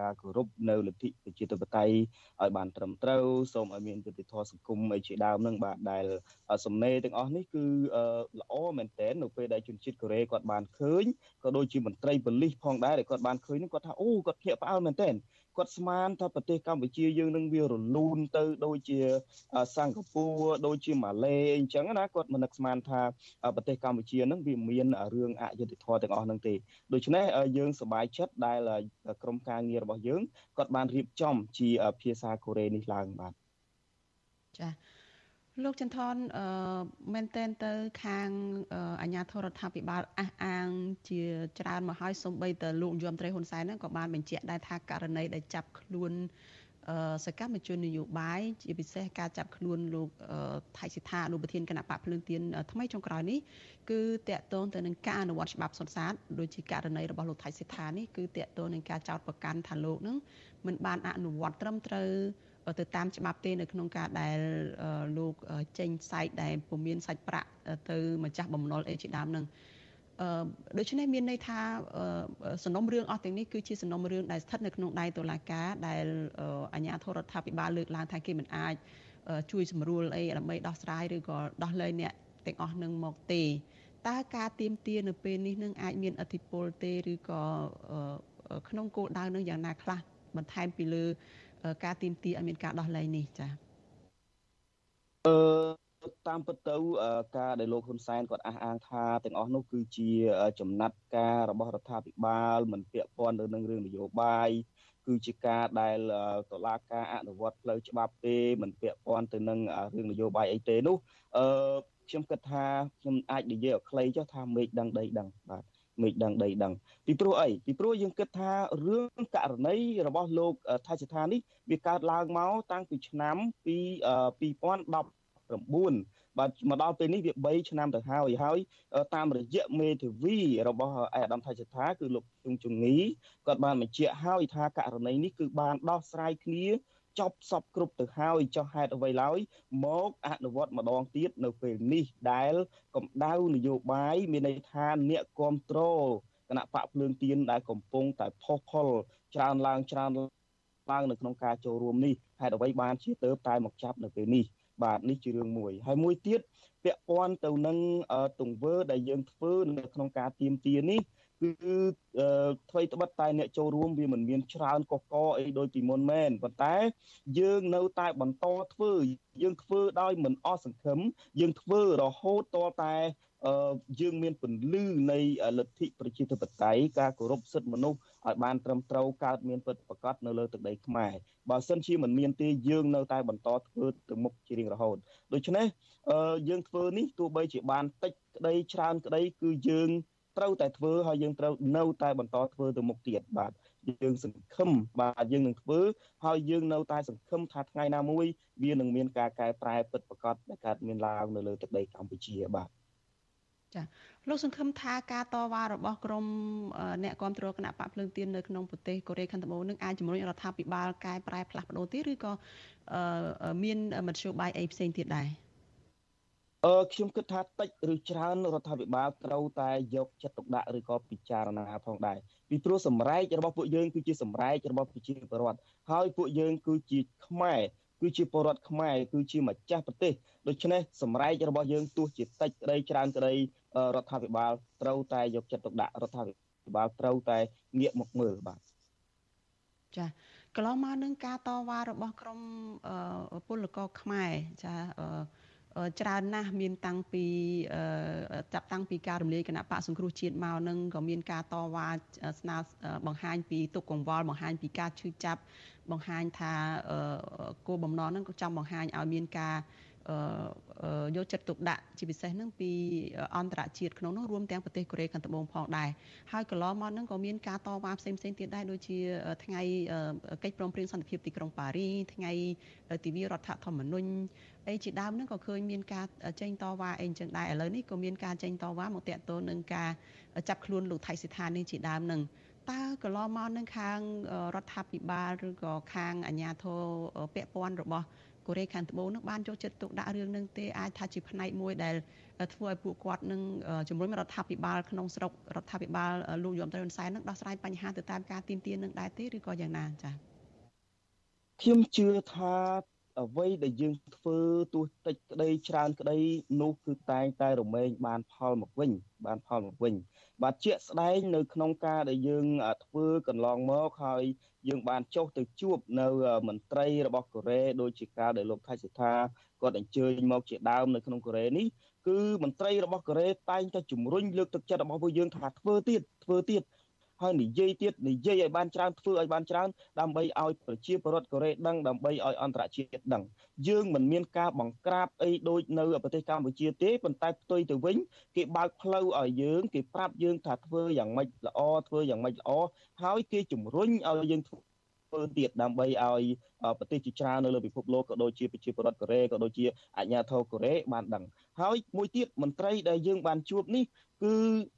ការគោរពនៅលទ្ធិប្រជាធិបតេយ្យឲ្យបានត្រឹមត្រូវសូមឲ្យមានយុត្តិធម៌សង្គមអីជាដើមនឹងបាទដែលសំណេរទាំងអស់នេះគឺល្អមែនទែននៅពេលដែលជនជាតិកូរ៉េគាត់បានឃើញក៏ដូចជាមន្ត្រីប៉ូលីសផងដែរដែលគាត់បានឃើញនឹងគាត់ថាអូគាត់ភ្ញាក់ផ្អើលមែនទែន គាត់ស្មានថាប្រទេសកម្ពុជាយើងនឹងវារលូនទៅដូចជាសិង្ហបុរីដូចជាម៉ាឡេអញ្ចឹងណាគាត់មិននឹកស្មានថាប្រទេសកម្ពុជានឹងវាមានរឿងអយុត្តិធម៌ទាំងអស់ហ្នឹងទេដូច្នេះយើងសប្បាយចិត្តដែលក្រុមការងាររបស់យើងគាត់បានរៀបចំជាភាសាកូរ៉េនេះឡើងបាទចា៎ លោកចន្ទថនអឺមែនតែនទៅ ខាងអាជ្ញាធររដ្ឋាភិបាលអះអាង ជាច្រើនមកហើយសំបីតលោកយមត្រីហ៊ុនសែនហ្នឹងក៏បានបញ្ជាក់ដែរថាករណីដែលចាប់ខ្លួនសកម្មជននយោបាយជាពិសេសការចាប់ខ្លួនលោកថៃសិដ្ឋាអនុប្រធានគណៈបកភ្លើងទៀនថ្មីចុងក្រោយនេះគឺតកតងទៅនឹងការអនុវត្តច្បាប់សុនសាស្ត្រដូចជាករណីរបស់លោកថៃសិដ្ឋានេះគឺតកតងនឹងការចោទប្រកាន់ថាលោកនឹងមិនបានអនុវត្តត្រឹមត្រូវ ទៅតាមច្បាប់ទេនៅក្នុងការដែលលោកចេញសាច់ដែលពុំមានសាច់ប្រាក់ទៅម្ចាស់បំណុលអីជាដើមនឹងអឺដូច្នេះមានន័យថាសំណុំរឿងអស់ទាំងនេះគឺជាសំណុំរឿងដែលស្ថិតនៅក្នុងដៃតុលាការដែលអាជ្ញាធររដ្ឋាភិបាលលើកឡើងថាគេមិនអាចជួយសម្រួលអីដើម្បីដោះស្រាយឬក៏ដោះលែងអ្នកទាំងអស់នឹងមកទេតើការទៀមទានៅពេលនេះនឹងអាចមានអធិពលទេឬក៏ក្នុងគោលដៅនឹងយ៉ាងណាខ្លះបន្ថែមពីលើ ការទីមទីឲ្យមានការដោះលែងនេះចា៎អឺតាមពិតទៅការដែលលោកហ៊ុនសែនគាត់អះអាងថាទាំងអស់នោះគឺជាចំណាត់ការរបស់រដ្ឋាភិបាលមិនពាក់ព័ន្ធទៅនឹងរឿងនយោបាយគឺជាការដែលតឡាការអនុវត្តផ្លូវច្បាប់ទេមិនពាក់ព័ន្ធទៅនឹងរឿងនយោបាយអីទេនោះអឺខ្ញុំគិតថាខ្ញុំអាចនិយាយឲ្យខ្លីចុះថាមេឃដឹងដីដឹងបាទ មេឃដឹងដីដឹងពីព្រោះអីពីព្រោះយើងគិតថារឿងករណីរបស់លោកថាជាថានេះវាកើតឡើងមកតាំងពីឆ្នាំពី2019បាទមកដល់ពេលនេះវា3ឆ្នាំទៅហើយហើយតាមរយៈមេធាវីរបស់ឯអាដាមថាជាថាគឺលោកជុងជងីគាត់បានបញ្ជាក់ហើយថាករណីនេះគឺបានដោះស្រាយគ្នា ចប់សពគ្រប់ទៅហើយចុះហេតុអ្វីឡើយមកអនុវត្តម្ដងទៀតនៅពេលនេះដែលកម្ដៅនយោបាយមានន័យថាអ្នកគ្រប់គ្រងគណៈបកភ្លើងទៀនដែលកំពុងតែផុសផុលច្រើនឡើងច្រើនឡើងនៅក្នុងការចូលរួមនេះហេតុអ្វីបានជាទៅតែមកចាប់នៅពេលនេះបាទនេះជារឿងមួយហើយមួយទៀតពាក់ព័ន្ធទៅនឹងទង្វើដែលយើងធ្វើនៅក្នុងការទៀមទានេះ គឺអ្វីត្បិតតែអ្នកចូលរួមវាមិនមានច្រើនកកអីដូចពីមុនមែនប៉ុន្តែយើងនៅតែបន្តធ្វើយើងធ្វើដោយមិនអស់សង្ឃឹមយើងធ្វើរហូតតតែយើងមានពន្លឺនៃលទ្ធិប្រជាធិបតេយ្យការគោរពសិទ្ធិមនុស្សឲ្យបានត្រឹមត្រូវកើតមានពិតប្រាកដនៅលើទឹកដីខ្មែរបើសិនជាមិនមានទេយើងនៅតែបន្តធ្វើទៅមុខជារៀងរហូតដូច្នេះយើងធ្វើនេះទោះបីជាបានតិចក្តីច្រើនក្តីគឺយើង ត្រូវតែធ្វើហើយយើងត្រូវនៅតែបន្តធ្វើទៅមុខទៀតបាទយើងសង្ឃឹមបាទយើងនឹងធ្វើហើយយើងនៅតែសង្ឃឹមថាថ្ងៃណាមួយ វានឹងមានការកែប្រែពិតប្រាកដដែលកើតមានឡើងនៅលើទឹកដីកម្ពុជាបាទចាលោកសង្ឃឹមថាការតវ៉ារបស់ក្រមអ្នកគ្រប់គ្រងគណៈបកភ្លើងទៀននៅក្នុងប្រទេសកូរ៉េខាងត្បូងនឹងអាចជំរុញរដ្ឋាភិបាលកែប្រែផ្លាស់ប្ដូរទៀតឬក៏មានមធ្យោបាយអីផ្សេងទៀតដែរ អឺខ្ញុំគិតថាតិចឬច្រើនរដ្ឋាភិបាលត្រូវតែយកចិត្តទុកដាក់ឬក៏ពិចារណាផងដែរពីព្រោះសម្រែករបស់ពួកយើងគឺជាសម្រែករបស់ប្រជាពលរដ្ឋហើយពួកយើងគឺជាខ្មែរគឺជាពលរដ្ឋខ្មែរគឺជាម្ចាស់ប្រទេសដូច្នេះសម្រែករបស់យើងទោះជាតិចក្តីច្រើនក្តីរដ្ឋាភិបាលត្រូវតែយកចិត្តទុកដាក់រដ្ឋាភិបាលត្រូវតែងាកមកមើលបាទចាកន្លងមកនឹងការតវ៉ារបស់ក្រមពលករខ្មែរចា ច្រើនណាស់មានតាំងពីចាប់តាំងពីការរំលាយគណៈបកសង្គ្រោះជាតិមកនឹងក៏មានការតវ៉ាស្នើបង្ហាញពីទុកកង្វល់បង្ហាញពីការឈឺចាប់បង្ហាញថាគោលបំណងហ្នឹងក៏ចង់បង្ហាញឲ្យមានការ យកចិត្តទុកដាក់ជាពិសេសនឹងពីអន្តរជាតិក្នុងនោះរួមទាំងប្រទេសកូរ៉េខាងត្បូងផងដែរហើយកន្លងមកនឹងក៏មានការតវ៉ាផ្សេងផ្សេងទៀតដែរដូចជាថ្ងៃកិច្ចព្រមព្រៀងសន្តិភាពទីក្រុងប៉ារីថ្ងៃទិវារដ្ឋធម្មនុញ្ញអីជាដើមហ្នឹងក៏ឃើញមានការចេញតវ៉ាអីអញ្ចឹងដែរឥឡូវនេះក៏មានការចេញតវ៉ាមកតាក់ទងនឹងការចាប់ខ្លួនលោកថៃសិដ្ឋានេះជាដើមហ្នឹងតើកន្លងមកនឹងខាងរដ្ឋាភិបាលឬក៏ខាងអាជ្ញាធរពាក់ព័ន្ធរបស់ កូរ៉េខាងត្បូងនឹងបានយកចិត្តទុកដាក់រឿងនឹងទេអាចថាជាផ្នែកមួយដែលធ្វើឲ្យពួកគាត់នឹងជំរុញរដ្ឋាភិបាលក្នុងស្រុករដ្ឋាភិបាលលោកយមត្រៃហ៊ុនសែននឹងដោះស្រាយបញ្ហាទៅតាមការទីមទាននឹងដែរទេឬក៏យ៉ាងណាចា៎ខ្ញុំជឿថាអ្វីដែលយើងធ្វើទោះតិចក្តីច្រើនក្តីនោះគឺតែងតែរមែងបានផលមកវិញ បានផលមកវិញបាទជាក់ស្ដែងនៅក្នុងការដែលយើងធ្វើកន្លងមកហើយ យើងបានចុះទៅជួបនៅមន្ត្រីរបស់កូរ៉េដូចជាការដែលលោកថៃសិដ្ឋាគាត់អញ្ជើញមកជាដើមនៅក្នុងកូរ៉េនេះគឺមន្ត្រីរបស់កូរ៉េតែងតែជំរុញលើកទឹកចិត្តរបស់ពួកយើងថាធ្វើទៀតធ្វើទៀត ហើយនិយាយទៀតនិយាយឲ្យបានច្រើនធ្វើឲ្យបានច្រើនដើម្បីឲ្យប្រជាពលរដ្ឋកូរ៉េដឹងដើម្បីឲ្យអន្តរជាតិដឹងយើងមិនមានការបង្ក្រាបអីដូចនៅប្រទេសកម្ពុជាទេប៉ុន្តែផ្ទុយទៅវិញគេបើកផ្លូវឲ្យយើងគេប្រាប់យើងថាធ្វើយ៉ាងម៉េចល្អធ្វើយ៉ាងម៉េចល្អហើយគេជំរុញឲ្យយើងធ្វើ ទៀតដើម្បីឲ្យប្រទេសជាច្រើននៅលើពិភពលោកក៏ដូចជាប្រជាពលរដ្ឋកូរ៉េក៏ដូចជាអាជ្ញាធរកូរ៉េបានដឹងហើយមួយទៀតមន្ត្រីដែលយើងបានជួបនេះគឺ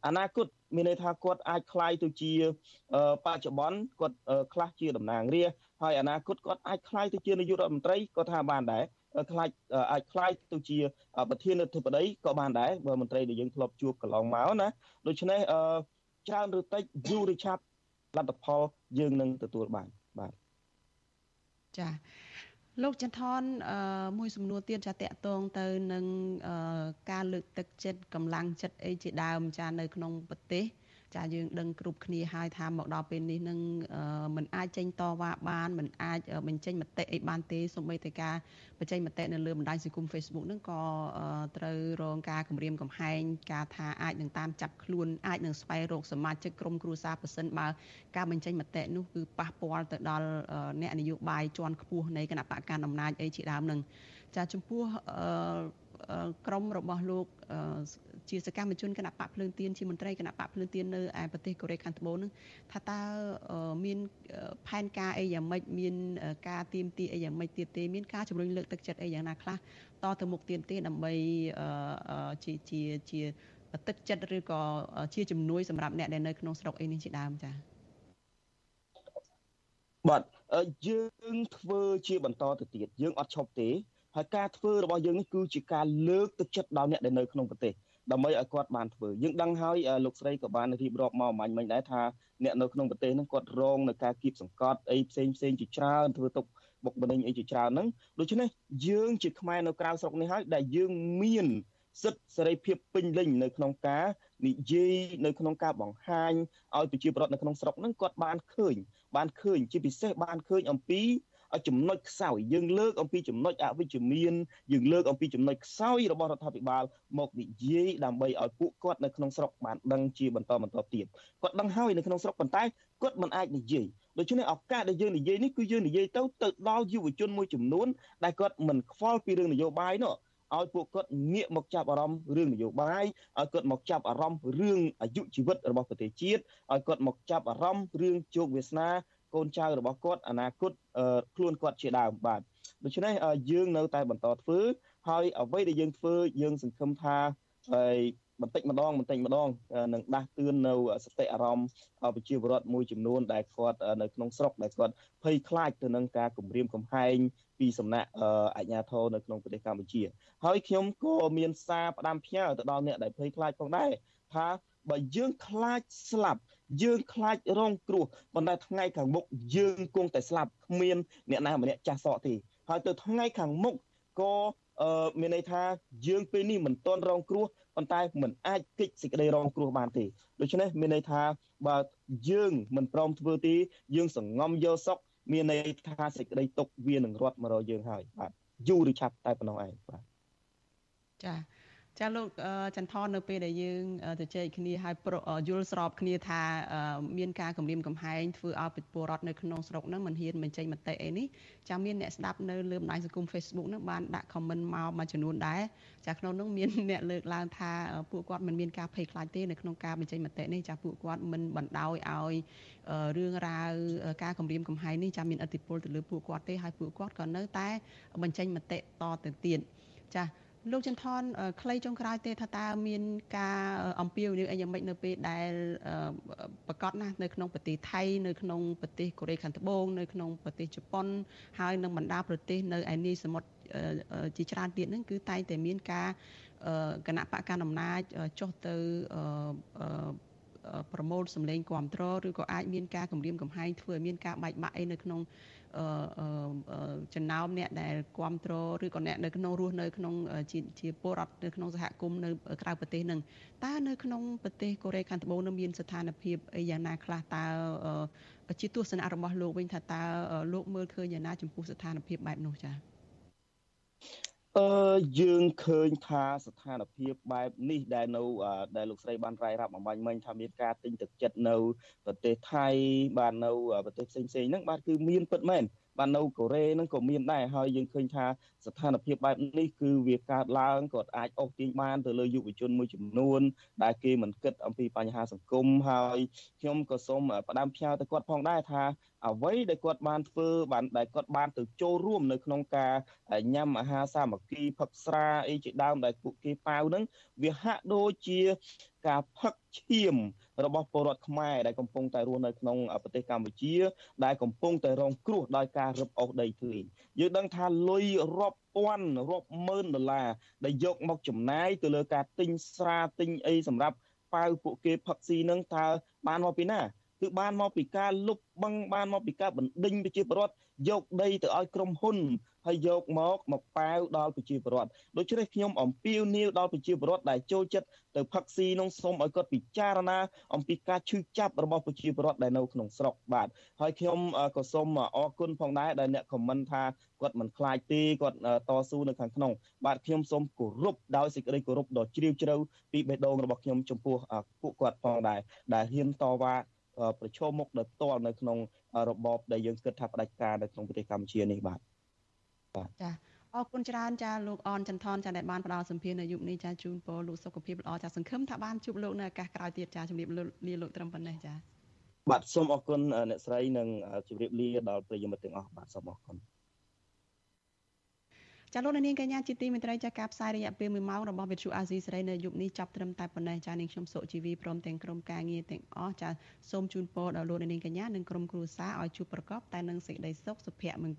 អនាគតមានន័យថាគាត់អាចคล้ายទៅជាបច្ចុប្បន្នគាត់ខ្លះជាតំណាងរាស្ត្រហើយអនាគតគាត់អាចคล้ายទៅជានាយករដ្ឋមន្ត្រីក៏ថាបានដែរខ្លាចអាចคล้ายទៅជាប្រធានាធិបតីក៏បានដែរបើមន្ត្រីដែលយើងធ្លាប់ជួបកន្លងមកណាដូច្នេះច្រើនឬតិចយូរឬឆាប់លទ្ធផលយើងនឹងទទួលបាន បាទចាលោកចន្ទថនមួយសំណួរទៀតចាតកតងទៅនឹងការលើកទឹកចិត្តកម្លាំងចិត្តអីជាដើមចានៅក្នុងប្រទេស ចាយើងដឹងគ្រប់គ្នាហើយថាមកដល់ពេលនេះនឹងមិនអាចចេញតវ៉ាបានមិនអាចបញ្ចេញមតិអីបានទេសូម្បីតែការបញ្ចេញមតិនៅលើបណ្ដាញសង្គម Facebook នឹងក៏ត្រូវរងការគំរាមកំហែងការថាអាចនឹងតាមចាប់ខ្លួនអាចនឹងស្វែងរកសមាជិកក្រុមគ្រួសារប៉ះសិនបើការបញ្ចេញមតិនោះគឺប៉ះពាល់ទៅដល់អ្នកនយោបាយជាន់ខ្ពស់នៃគណៈបកកណ្ដាលអំណាចអីជាដើមនឹងចាចំពោះក្រមរបស់លោក ជាសកម្មជនគណៈបកភ្លើងទៀនជាមន្ត្រីគណៈបកភ្លើងទៀននៅឯប្រទេសកូរ៉េខាងត្បូងហ្នឹងថាតើមានផែនការអីយ៉ាងម៉េចមានការទៀមទីអីយ៉ាងម៉េចទៀតទេមានការជំរុញលើកទឹកចិត្តអីយ៉ាងណាខ្លះតទៅមុខទៀនទេដើម្បីជាជាជាទឹកចិត្តឬក៏ជាជំនួយសម្រាប់អ្នកដែលនៅក្នុងស្រុកអីនេះជាដើមចា៎បាទយើងធ្វើជាបន្តទៅទៀតយើងអត់ឈប់ទេហើយការធ្វើរបស់យើងនេះគឺជាការលើកទឹកចិត្តដល់អ្នកដែលនៅក្នុងប្រទេស ដើម្បីឲ្យគាត់បានធ្វើយើងដឹងហើយលោកស្រីក៏បានរៀបរាប់មកអំញ្ញមិញដែរថាអ្នកនៅក្នុងប្រទេសហ្នឹងគាត់រងនឹងការគៀបសង្កត់អីផ្សេងផ្សេងជាច្រើនធ្វើទុកបុកម្នេញអីជាច្រើនហ្នឹងដូច្នេះយើងជាខ្មែរនៅក្រៅស្រុកនេះហើយដែលយើងមានសិទ្ធិសេរីភាពពេញលេញនៅក្នុងការនិយាយនៅក្នុងការបង្ហាញឲ្យប្រជាពលរដ្ឋនៅក្នុងស្រុកហ្នឹងគាត់បានឃើញបានឃើញជាពិសេសបានឃើញអំពី ចំណុចខ្សោយយើងលើកអំពីចំណុចអវិជ្ជមានយើងលើកអំពីចំណុចខ្សោយរបស់រដ្ឋាភិបាលមកនិយាយដើម្បីឲ្យពួកគាត់នៅក្នុងស្រុកបានដឹងជាបន្តបន្តទៀតគាត់ដឹងហើយនៅក្នុងស្រុកប៉ុន្តែគាត់មិនអាចនិយាយដូច្នេះឱកាសដែលយើងនិយាយនេះគឺយើងនិយាយទៅទៅដល់យុវជនមួយចំនួនដែលគាត់មិនខ្វល់ពីរឿងនយោបាយនោះឲ្យពួកគាត់ងាកមកចាប់អារម្មណ៍រឿងនយោបាយឲ្យគាត់មកចាប់អារម្មណ៍រឿងអាយុជីវិតរបស់ប្រទេសជាតិឲ្យគាត់មកចាប់អារម្មណ៍រឿងជោគវាសនា កូនចៅរបស់គាត់អនាគតខ្លួនគាត់ជាដើមបាទដូច្នេះយើងនៅតែបន្តធ្វើហើយអ្វីដែលយើងធ្វើយើងសង្ឃឹមថាហើយបន្តិចម្ដងបន្តិចម្ដងនឹងដាស់តឿននៅសតិអារម្មណ៍ប្រជាពលរដ្ឋមួយចំនួនដែលគាត់នៅក្នុងស្រុកដែលគាត់ភ័យខ្លាចទៅនឹងការគំរាមកំហែងពីសំណាក់អាជ្ញាធរនៅក្នុងប្រទេសកម្ពុជា ហើយខ្ញុំក៏មានសារផ្ដាំផ្ញើទៅដល់អ្នកដែលភ័យខ្លាចផងដែរថា បើយើងខ្លាចស្លាប់យើងខ្លាចរងគ្រោះប៉ុន្តែថ្ងៃខាងមុខយើងគង់តែស្លាប់គ្មានអ្នកណាម្នាក់ចាស់សក់ទេហើយទៅថ្ងៃខាងមុខក៏មានន័យថាយើងពេលនេះមិនទាន់រងគ្រោះប៉ុន្តែមិនអាចគេចសេចក្តីរងគ្រោះបានទេដូច្នេះមានន័យថាបើយើងមិនព្រមធ្វើទេយើងសង្ងំយកសុកមានន័យថាសេចក្តីទុកវានឹងរត់មករកយើងហើយបាទយូរឬឆាប់តែប៉ុណ្ណោះឯងបាទចា៎ ចាលោកចន្ទថននៅពេលដែលយើងទៅជែកគ្នាហើយយល់ស្របគ្នាថាមានការគម្រាមកំហែងធ្វើឲ្យពលរដ្ឋនៅក្នុងស្រុកហ្នឹងមិនហ៊ានបញ្ចេញមតិអីនេះចាមានអ្នកស្ដាប់នៅលើបណ្ដាញសង្គម Facebook ហ្នឹងបានដាក់ comment មកមួយចំនួនដែរចាក្នុងនោះមានអ្នកលើកឡើងថាពួកគាត់មិនមានការភ័យខ្លាចទេនៅក្នុងការបញ្ចេញមតិនេះចាពួកគាត់មិនបណ្ដោយឲ្យរឿងរ៉ាវការគម្រាមកំហែងនេះចាមានឥទ្ធិពលទៅលើពួកគាត់ទេហើយពួកគាត់ក៏នៅតែបញ្ចេញមតិតទៅទៀតចា លោកចន្ទថនខ្លីចុងក្រោយទេថាតើមានការអំពាវនាវអីយ៉ាងម៉េចនៅពេលដែលប្រកាសណាស់នៅក្នុងប្រទេសថៃនៅក្នុងប្រទេសកូរ៉េខាងត្បូងនៅក្នុងប្រទេសជប៉ុនហើយនឹងបណ្ដាប្រទេសនៅឯនីសមុទ្រជាច្រើនទៀតហ្នឹងគឺតែងតែមានការគណៈបកកណ្ដាលអំណាចចុះទៅប្រមូលសម្លេងគ្រប់គ្រងឬក៏អាចមានការគម្រាមកំហែងធ្វើឲ្យមានការបែកបាក់អីនៅក្នុង ចំណោមអ្នកដែលគ្រប់គ្រងឬក៏អ្នកនៅក្នុងរស់នៅក្នុងជាជាពលរដ្ឋនៅក្នុងសហគមន៍នៅក្រៅប្រទេសនឹងតើនៅក្នុងប្រទេសកូរ៉េខាងត្បូងនឹងមានស្ថានភាពអីយ៉ាងណាខ្លះតើជាទស្សនៈរបស់លោកវិញថាតើលោកមើលឃើញយ៉ាងណាចំពោះស្ថានភាពបែបនោះចា៎ អឺយើងឃើញថាស្ថានភាពបែបនេះដែលនៅដែលលោកស្រីបានរាយរាប់អំបញ្ញមិញថាមានការទិញទឹកចិត្តនៅប្រទេសថៃបាននៅប្រទេសផ្សេងៗហ្នឹងបាទគឺមានពិតមែន បាទនៅកូរ៉េហ្នឹងក៏មានដែរហើយយើងឃើញថាស្ថានភាពបែបនេះគឺវាកើតឡើងក៏អាចអូសទាញបានទៅលើយុវជនមួយចំនួន ដែលគេមិនគិតអំពីបញ្ហាសង្គមហើយខ្ញុំក៏សូមផ្ដាំផ្ញើទៅគាត់ផងដែរថាអ្វីដែលគាត់បានធ្វើបានដែលគាត់បានទៅចូលរួមនៅក្នុងការញ៉ាំអាហារសាមគ្គីផឹកស្រាអីជាដើមដែលពួកគេប៉ាវហ្នឹងវាហាក់ដូចជាការផឹកឈាមរបស់ពលរដ្ឋខ្មែរដែលកំពុងតែរស់នៅក្នុងប្រទេសកម្ពុជា ដែលកំពុងតែរងគ្រោះដោយការរឹបអូសដីធ្លីយើងដឹងថាលុយរាប់ពាន់រាប់ម៉ឺនដុល្លារដែលយកមកចំណាយទៅលើការទិញស្រាទិញអីសម្រាប់ប៉ាវពួកគេផឹកស៊ីនឹងតើបានមកពីណា គឺបានមកពីការលុបបង្បានមកពីការបណ្ដេញប្រជាពលរដ្ឋយកដីទៅឲ្យក្រុមហ៊ុនហើយយកមកមកប៉ាវដល់ប្រជាពលរដ្ឋដូច្នេះខ្ញុំអំពាវនាវដល់ប្រជាពលរដ្ឋដែលចូលចិត្តទៅផឹកស៊ីនោះសូមឲ្យគាត់ពិចារណាអំពីការឈឺចាប់របស់ប្រជាពលរដ្ឋដែលនៅក្នុងស្រុកបាទហើយខ្ញុំក៏សូមអរគុណផងដែរដែលអ្នកខមមិនថាគាត់មិនខ្លាចទេគាត់តស៊ូនៅខាងក្នុងបាទខ្ញុំសូមគោរពដោយសេចក្តីគោរពដ៏ជ្រាលជ្រៅពីបេះដូងរបស់ខ្ញុំចំពោះពួកគាត់ផងដែរដែលហ៊ានតវ៉ា ប្រឈមមុខដោយផ្ទាល់នៅក្នុងរបបដែលយើងគិតថាផ្ដាច់ការនៅក្នុងប្រទេសកម្ពុជានេះបាទបាទចាអរគុណច្រើនចាលោកអនចន្ទថនចាដែលបានផ្ដល់សម្ភារនៅយុគនេះចាជូនពរលោកសុខភាពល្អចាសង្ឃឹមថាបានជួបលោកនៅឱកាសក្រោយទៀតចាជំរាបលាលោកត្រឹមប៉ុណ្ណេះចាបាទសូមអរគុណអ្នកស្រីនិងជម្រាបលាដល់ប្រិយមិត្តទាំងអស់បាទសូមអរគុណ ចាលោកនាងកញ្ញាជាទីមេត្រីចាការផ្សាយរយៈពេល1ម៉ោងរបស់វិទ្យុអាស៊ីសេរីនៅយប់នេះចាប់ត្រឹមតែប៉ុណ្ណេះចានាងខ្ញុំសុជីវីព្រមទាំងក្រុមការងារទាំងអស់ចាសូមជូនពរដល់លោកនាងកញ្ញានិងក្រុមគ្រួសារឲ្យជួបប្រកបតែនឹងសេចក្តីសុខសុភមង្គល